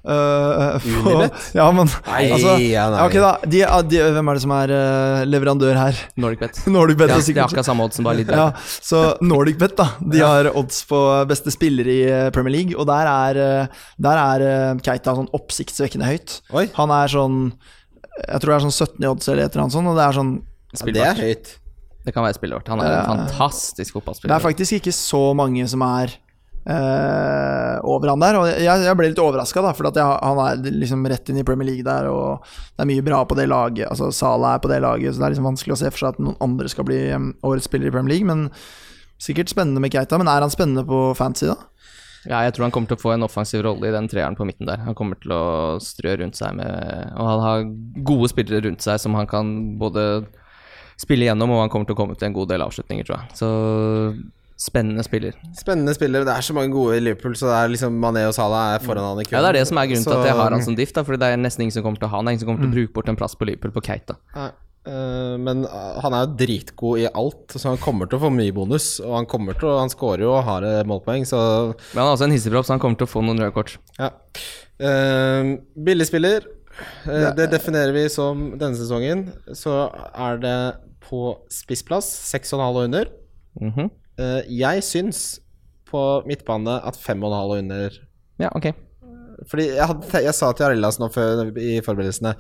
uh, Unibet? Ja, men Nei, altså, ja, nei. Ok, da. De, de, hvem er det som er uh, leverandør her? NordicBet. NordicBet Ja, er de har sikkert akkurat samme odds som bare litt ja, så NordicBet, da. De har odds på beste spiller i Premier League, og der er, der er Keita sånn oppsiktsvekkende høyt. Oi, Han er sånn Jeg tror det er sånn 17 i odds eller et eller annet sånt, og det er sånn ja, det er høyt. Det kan være spillet vårt. Han er en fantastisk fotballspiller. Det er faktisk ikke så mange som er eh, over han der. Og jeg, jeg ble litt overraska, for jeg, han er liksom rett inn i Premier League der, og det er mye bra på det laget. Altså Sala er på det laget, så det er liksom vanskelig å se for seg at noen andre skal bli um, årets spiller i Premier League. Men sikkert spennende med Keita. Men er han spennende på fantasy, da? Ja, jeg tror han kommer til å få en offensiv rolle i den treeren på midten der. Han kommer til å strø rundt seg med Og han har gode spillere rundt seg som han kan både spille gjennom, og han kommer til å komme til en god del avslutninger, tror jeg. Så spennende spiller. Spennende spiller. Det er så mange gode i Liverpool, så det er liksom Mané og Salah er foran han i køen. Ja, det er det som er grunnen til at jeg har han som diff, da, fordi det er nesten ingen som kommer til å ha han. Det er ingen som kommer til å bruke bort en plass på Liverpool på Keita. Nei, eh, men uh, han er jo dritgod i alt, så han kommer til å få mye bonus. Og han kommer til å Han scorer jo og har eh, målpoeng, så Men han er også en hissigpropp, så han kommer til å få noen røde kort. ja. Uh, Billigspiller, eh, det definerer vi som denne sesongen. Så er det på spissplass 6,5 og under. Mhm. Eh, jeg syns på midtbane at fem og en halv under Ja, ok. Fordi jeg, hadde, jeg sa til Arillas nå før i forberedelsene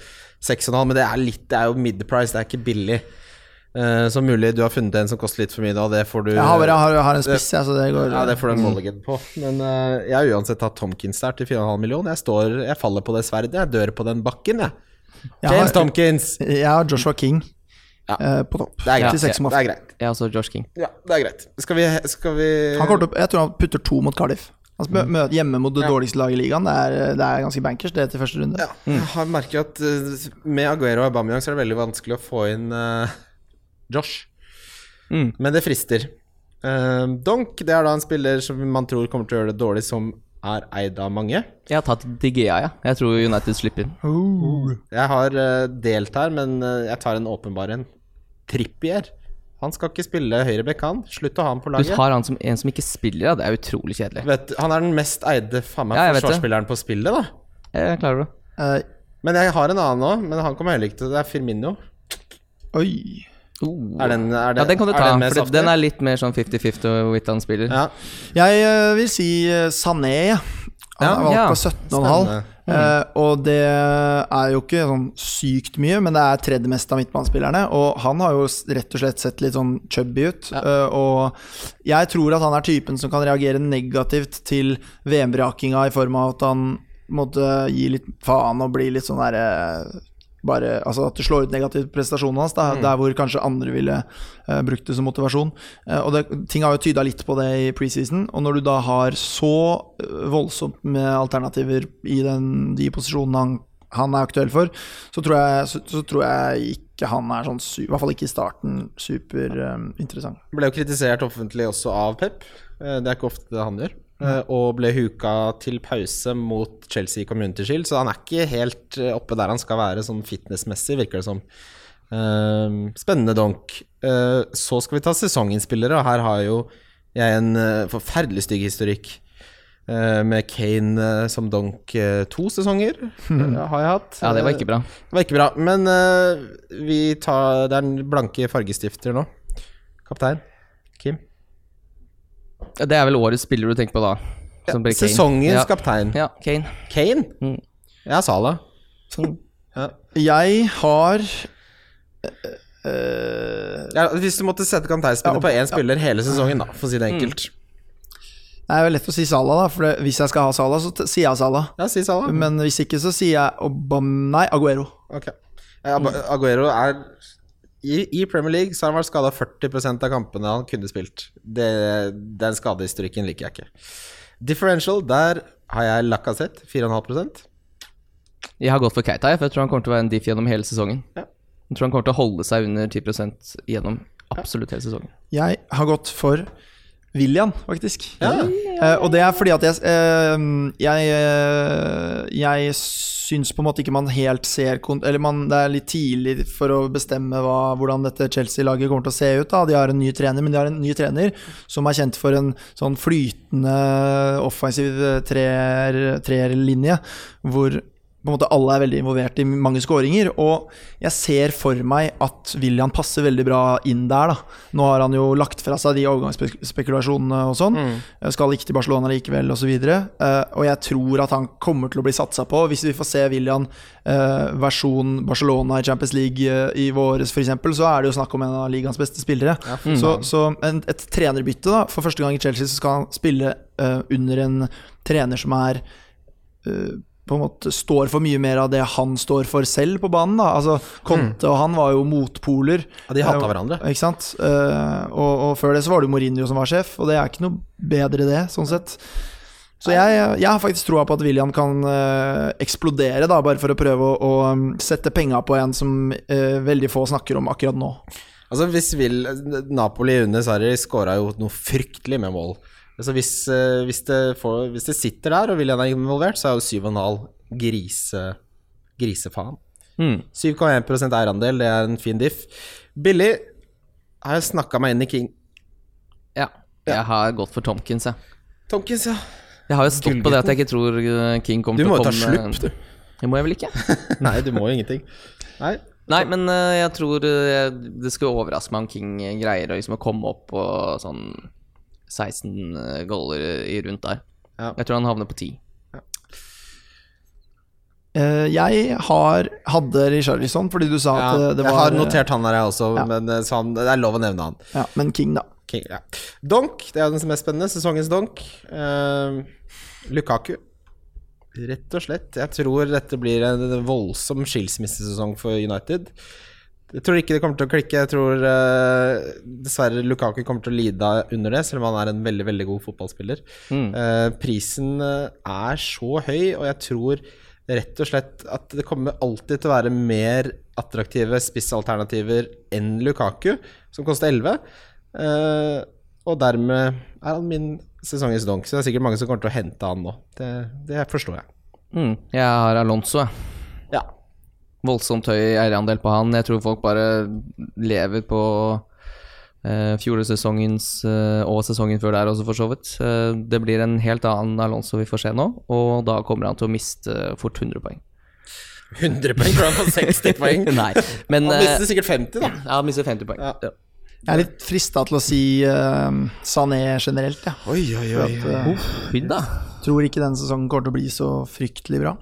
6,5, men det er litt Det er jo mid-price, det er ikke billig. Uh, som mulig du har funnet en som koster litt for mye, da. Det får du Jeg har, jeg har, jeg har en spiss, jeg, så det går ja, det får du en mulligan på. Men uh, jeg har uansett tatt Tomkins der til 4,5 millioner. Jeg står Jeg faller på det sverdet. Jeg dør på den bakken, jeg. Jeg James har, Tomkins! jeg har Joshua King Ja. uh, på topp. Det er greit. Det er greit. Jeg altså Josh King. Ja, det er greit. Skal vi, skal vi Han til jeg tror han putter to mot Cardiff. Altså, mm. hjemme mot det dårligste laget i ligaen. Det er, det er ganske bankers, det til første runde. Ja, jeg har merket at eh, med Aguero og Aubameyang så er det veldig vanskelig å få inn uh, Josh. Mm. Men det frister. Uh, Donk det er da en spiller som man tror kommer til å gjøre det dårlig, som er eid av mange. Jeg har tatt Digea, ja. Jeg tror United slipper. Jeg har delt her, men jeg tar en åpenbar en. Trippier. Han skal ikke spille høyreback, han. Slutt å ha han på laget. Du har han som en som ikke spiller, ja. Det er utrolig kjedelig. Vet, han er den mest eide faen meg Ja, forsvarsspilleren på spillet, da. Jeg klarer det. Uh, Men jeg har en annen òg, men han kommer heller ikke til Det er Firmino. oi. Er den, er det, Ja, den kan du er ta, den for den er litt mer sånn 50-50 hvorvidt han spiller. Ja, Jeg uh, vil si uh, Sané. Han Ja, er valgt ja. på 17,5. Eh, og det er jo ikke sånn sykt mye, men det er tredje mest av midtbanespillerne. Og han har jo rett og slett sett litt sånn chubby ut. Eh, og jeg tror at han er typen som kan reagere negativt til VM-vrakinga i form av at han måtte gi litt faen og bli litt sånn derre bare, altså At det slår ut negativt prestasjonen hans, da, der hvor kanskje andre ville uh, brukt det som motivasjon. Uh, og det, Ting har jo tyda litt på det i preseason, og når du da har så eh, voldsomt med alternativer i den, de posisjonene han, han er aktuell for, så tror jeg, så, så tror jeg ikke han er sånn I hvert fall ikke i starten superinteressant. Ble jo kritisert offentlig også av Pep. Det er ikke ofte det han gjør. Eh, Og ble huka til pause mot Chelsea i Community Shield, så han er ikke helt eh, oppe der han skal være, sånn fitnessmessig, virker det som. Uh, Spennende donk. Uh, Så skal vi ta sesonginnspillere, og her har jo jeg en uh, forferdelig stygg historikk. Med Kane som donk to sesonger, har jeg hatt. Ja, det var ikke bra. Det var ikke bra, men vi tar Det er blanke fargestifter nå. Kaptein. Det er vel årets spiller du tenker på da? Kane. Sesongens ja. kaptein. Ja, Kane. Kane? Mm. Ja, Sala. Ja. Jeg har eh, Ja, hvis du måtte sette kapteinspinnet Ja, på én spiller hele sesongen, da, for å si det enkelt. Det er jo lett å si Salah, da. For hvis jeg skal ha Salah, så t sier jeg Salah. Ja, si Sala. Men hvis ikke, så sier jeg Obam... Nei, Aguero. Okay. Aguero er i, I Premier League så har han vært skada 40% av kampene han kunne spilt. Det, den skadehistorikken liker jeg ikke. Differential, der har jeg Lacassette, 4,5% Jeg har gått for Keita, jeg, for jeg tror han kommer til å være en diff gjennom hele sesongen. Ja. Jeg tror han kommer til å holde seg under 10% gjennom Absolutt hele sesongen. Jeg har gått for William, faktisk. Ja. Uh, og det er fordi at jeg uh, Jeg, uh, jeg syns på en måte ikke man helt ser kon Eller man, det er litt tidlig for å bestemme hva, hvordan dette Chelsea-laget kommer til å se ut. Da. De har en ny trener, men de har en ny trener som er kjent for en sånn flytende offensiv treer- treerlinje, hvor på en måte alle er veldig involvert i mange skåringer. Og jeg ser for meg at William passer veldig bra inn der. da Nå har han jo lagt fra seg de overgangsspekulasjonene og sånn. Mm. Skal ikke til Barcelona likevel, osv. Uh, og jeg tror at han kommer til å bli satsa på. Hvis vi får se William uh, versjon Barcelona i Champions League uh, i våres, f.eks., så er det jo snakk om en av ligaens beste spillere. Så, så en, et trenerbytte, da. For første gang i Chelsea så skal han spille eh, under en trener som er eh, på en måte står for mye mer av det han står for selv på banen. da Altså Conte og han var jo motpoler. Ja, de hata Eh, hverandre. Ikke sant? Uh, og, og før det så var det jo Mourinho som var sjef, og det er ikke noe bedre det, sånn sett. Så jeg, jeg har faktisk troa på at William kan uh, eksplodere, da bare for å prøve å, å um, sette penga på en som uh, veldig få snakker om akkurat nå. Altså hvis vil, Napoli under Sarri skåra jo noe fryktelig med mål. Altså hvis, eh, hvis, det får, hvis det sitter der og William er involvert, så er jo 7,5 grise, grisefaen. Mm. 7,1% eierandel, det er en fin diff. Billig har jeg snakka meg inn i King. Ja. Jeg har gått for Tomkins, jeg. Tomkins, ja. Jeg har jo stått på det at jeg ikke tror eh, King kommer til å komme Du må jo ta slupp, du. Det må jeg vel ikke? Nei, du må jo ingenting. Nei. Nei, men eh, jeg tror det skulle overraske meg om King greier å liksom å komme opp og sånn 16 goller i rundt der. Ja. Jeg tror han havner på 10. Eh, jeg har, hadde Richarlison fordi du sa Ja, at det var jeg har notert han her, jeg også, Ja. men eh, så han, det er lov å nevne han. Ja, men King, da. King, ja. Donk, det er den som er mest spennende. Sesongens donk. Uh, Lukaku. Rett og slett. Jeg tror dette blir en voldsom skilsmissesesong for United. Jeg tror ikke det kommer til å klikke. Jeg tror uh, dessverre Lukaku kommer til å lide under det, selv om han er en veldig veldig god fotballspiller. Eh, prisen eh, er så høy, og jeg tror rett og slett at det kommer alltid til å være mer attraktive spissalternativer enn Lukaku, som koster 11. Uh, og dermed er han min sesongens donk. Så det er sikkert mange som kommer til å hente han nå. Det, det forstår jeg. Mm. Jeg har Alonso, jeg. Ja. Voldsomt høy eierandel på han. Jeg tror folk bare lever på eh, fjorårssesongens eh, og sesongen før der også, for så vidt. Eh, det blir en helt annen Alonso vi får se nå, og da kommer han til å miste fort 100 poeng. 100 poeng for han får 60 poeng. Nei, men Han eh, mister sikkert 50, da. Ja, han mister 50 poeng. Ja. Ja. Jeg er litt frista til å si uh, Sané generelt, jeg. Oi, oi, For at, uh, tror ikke denne sesongen kommer til å bli så fryktelig bra.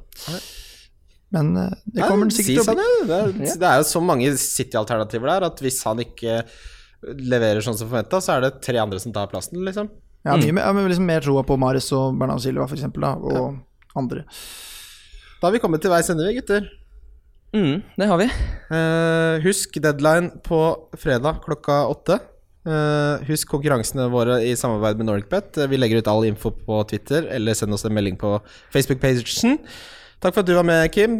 Men eh, det kommer han sikkert til å bli. ja. det, er, det er jo så mange City-alternativer der at hvis han ikke leverer sånn som forventa, så er det tre andre som tar plassen, liksom. Ja, mye mer, jeg liksom mer troa på Mares og Bernard Silva, for eksempel, da, og andre. Da har vi kommet til veis ende, vi gutter. Mm, det har vi. Uh, husk deadline på fredag klokka åtte. Uh, husk konkurransene våre i samarbeid med NordicBet. Eh, Vi legger ut all info på Twitter, eller send oss en melding på Facebook-pagen. Takk for at du var med, Kim.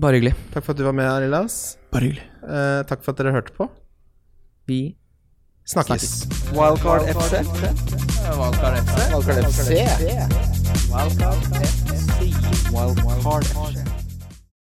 Bare hyggelig. Takk for at du var med, Arilas. Bare hyggelig. Eh, takk for at dere hørte på. Vi Snakkes. Wildcard FC. Wildcard FC. Wildcard FC. Wildcard FC. Wildcard FC.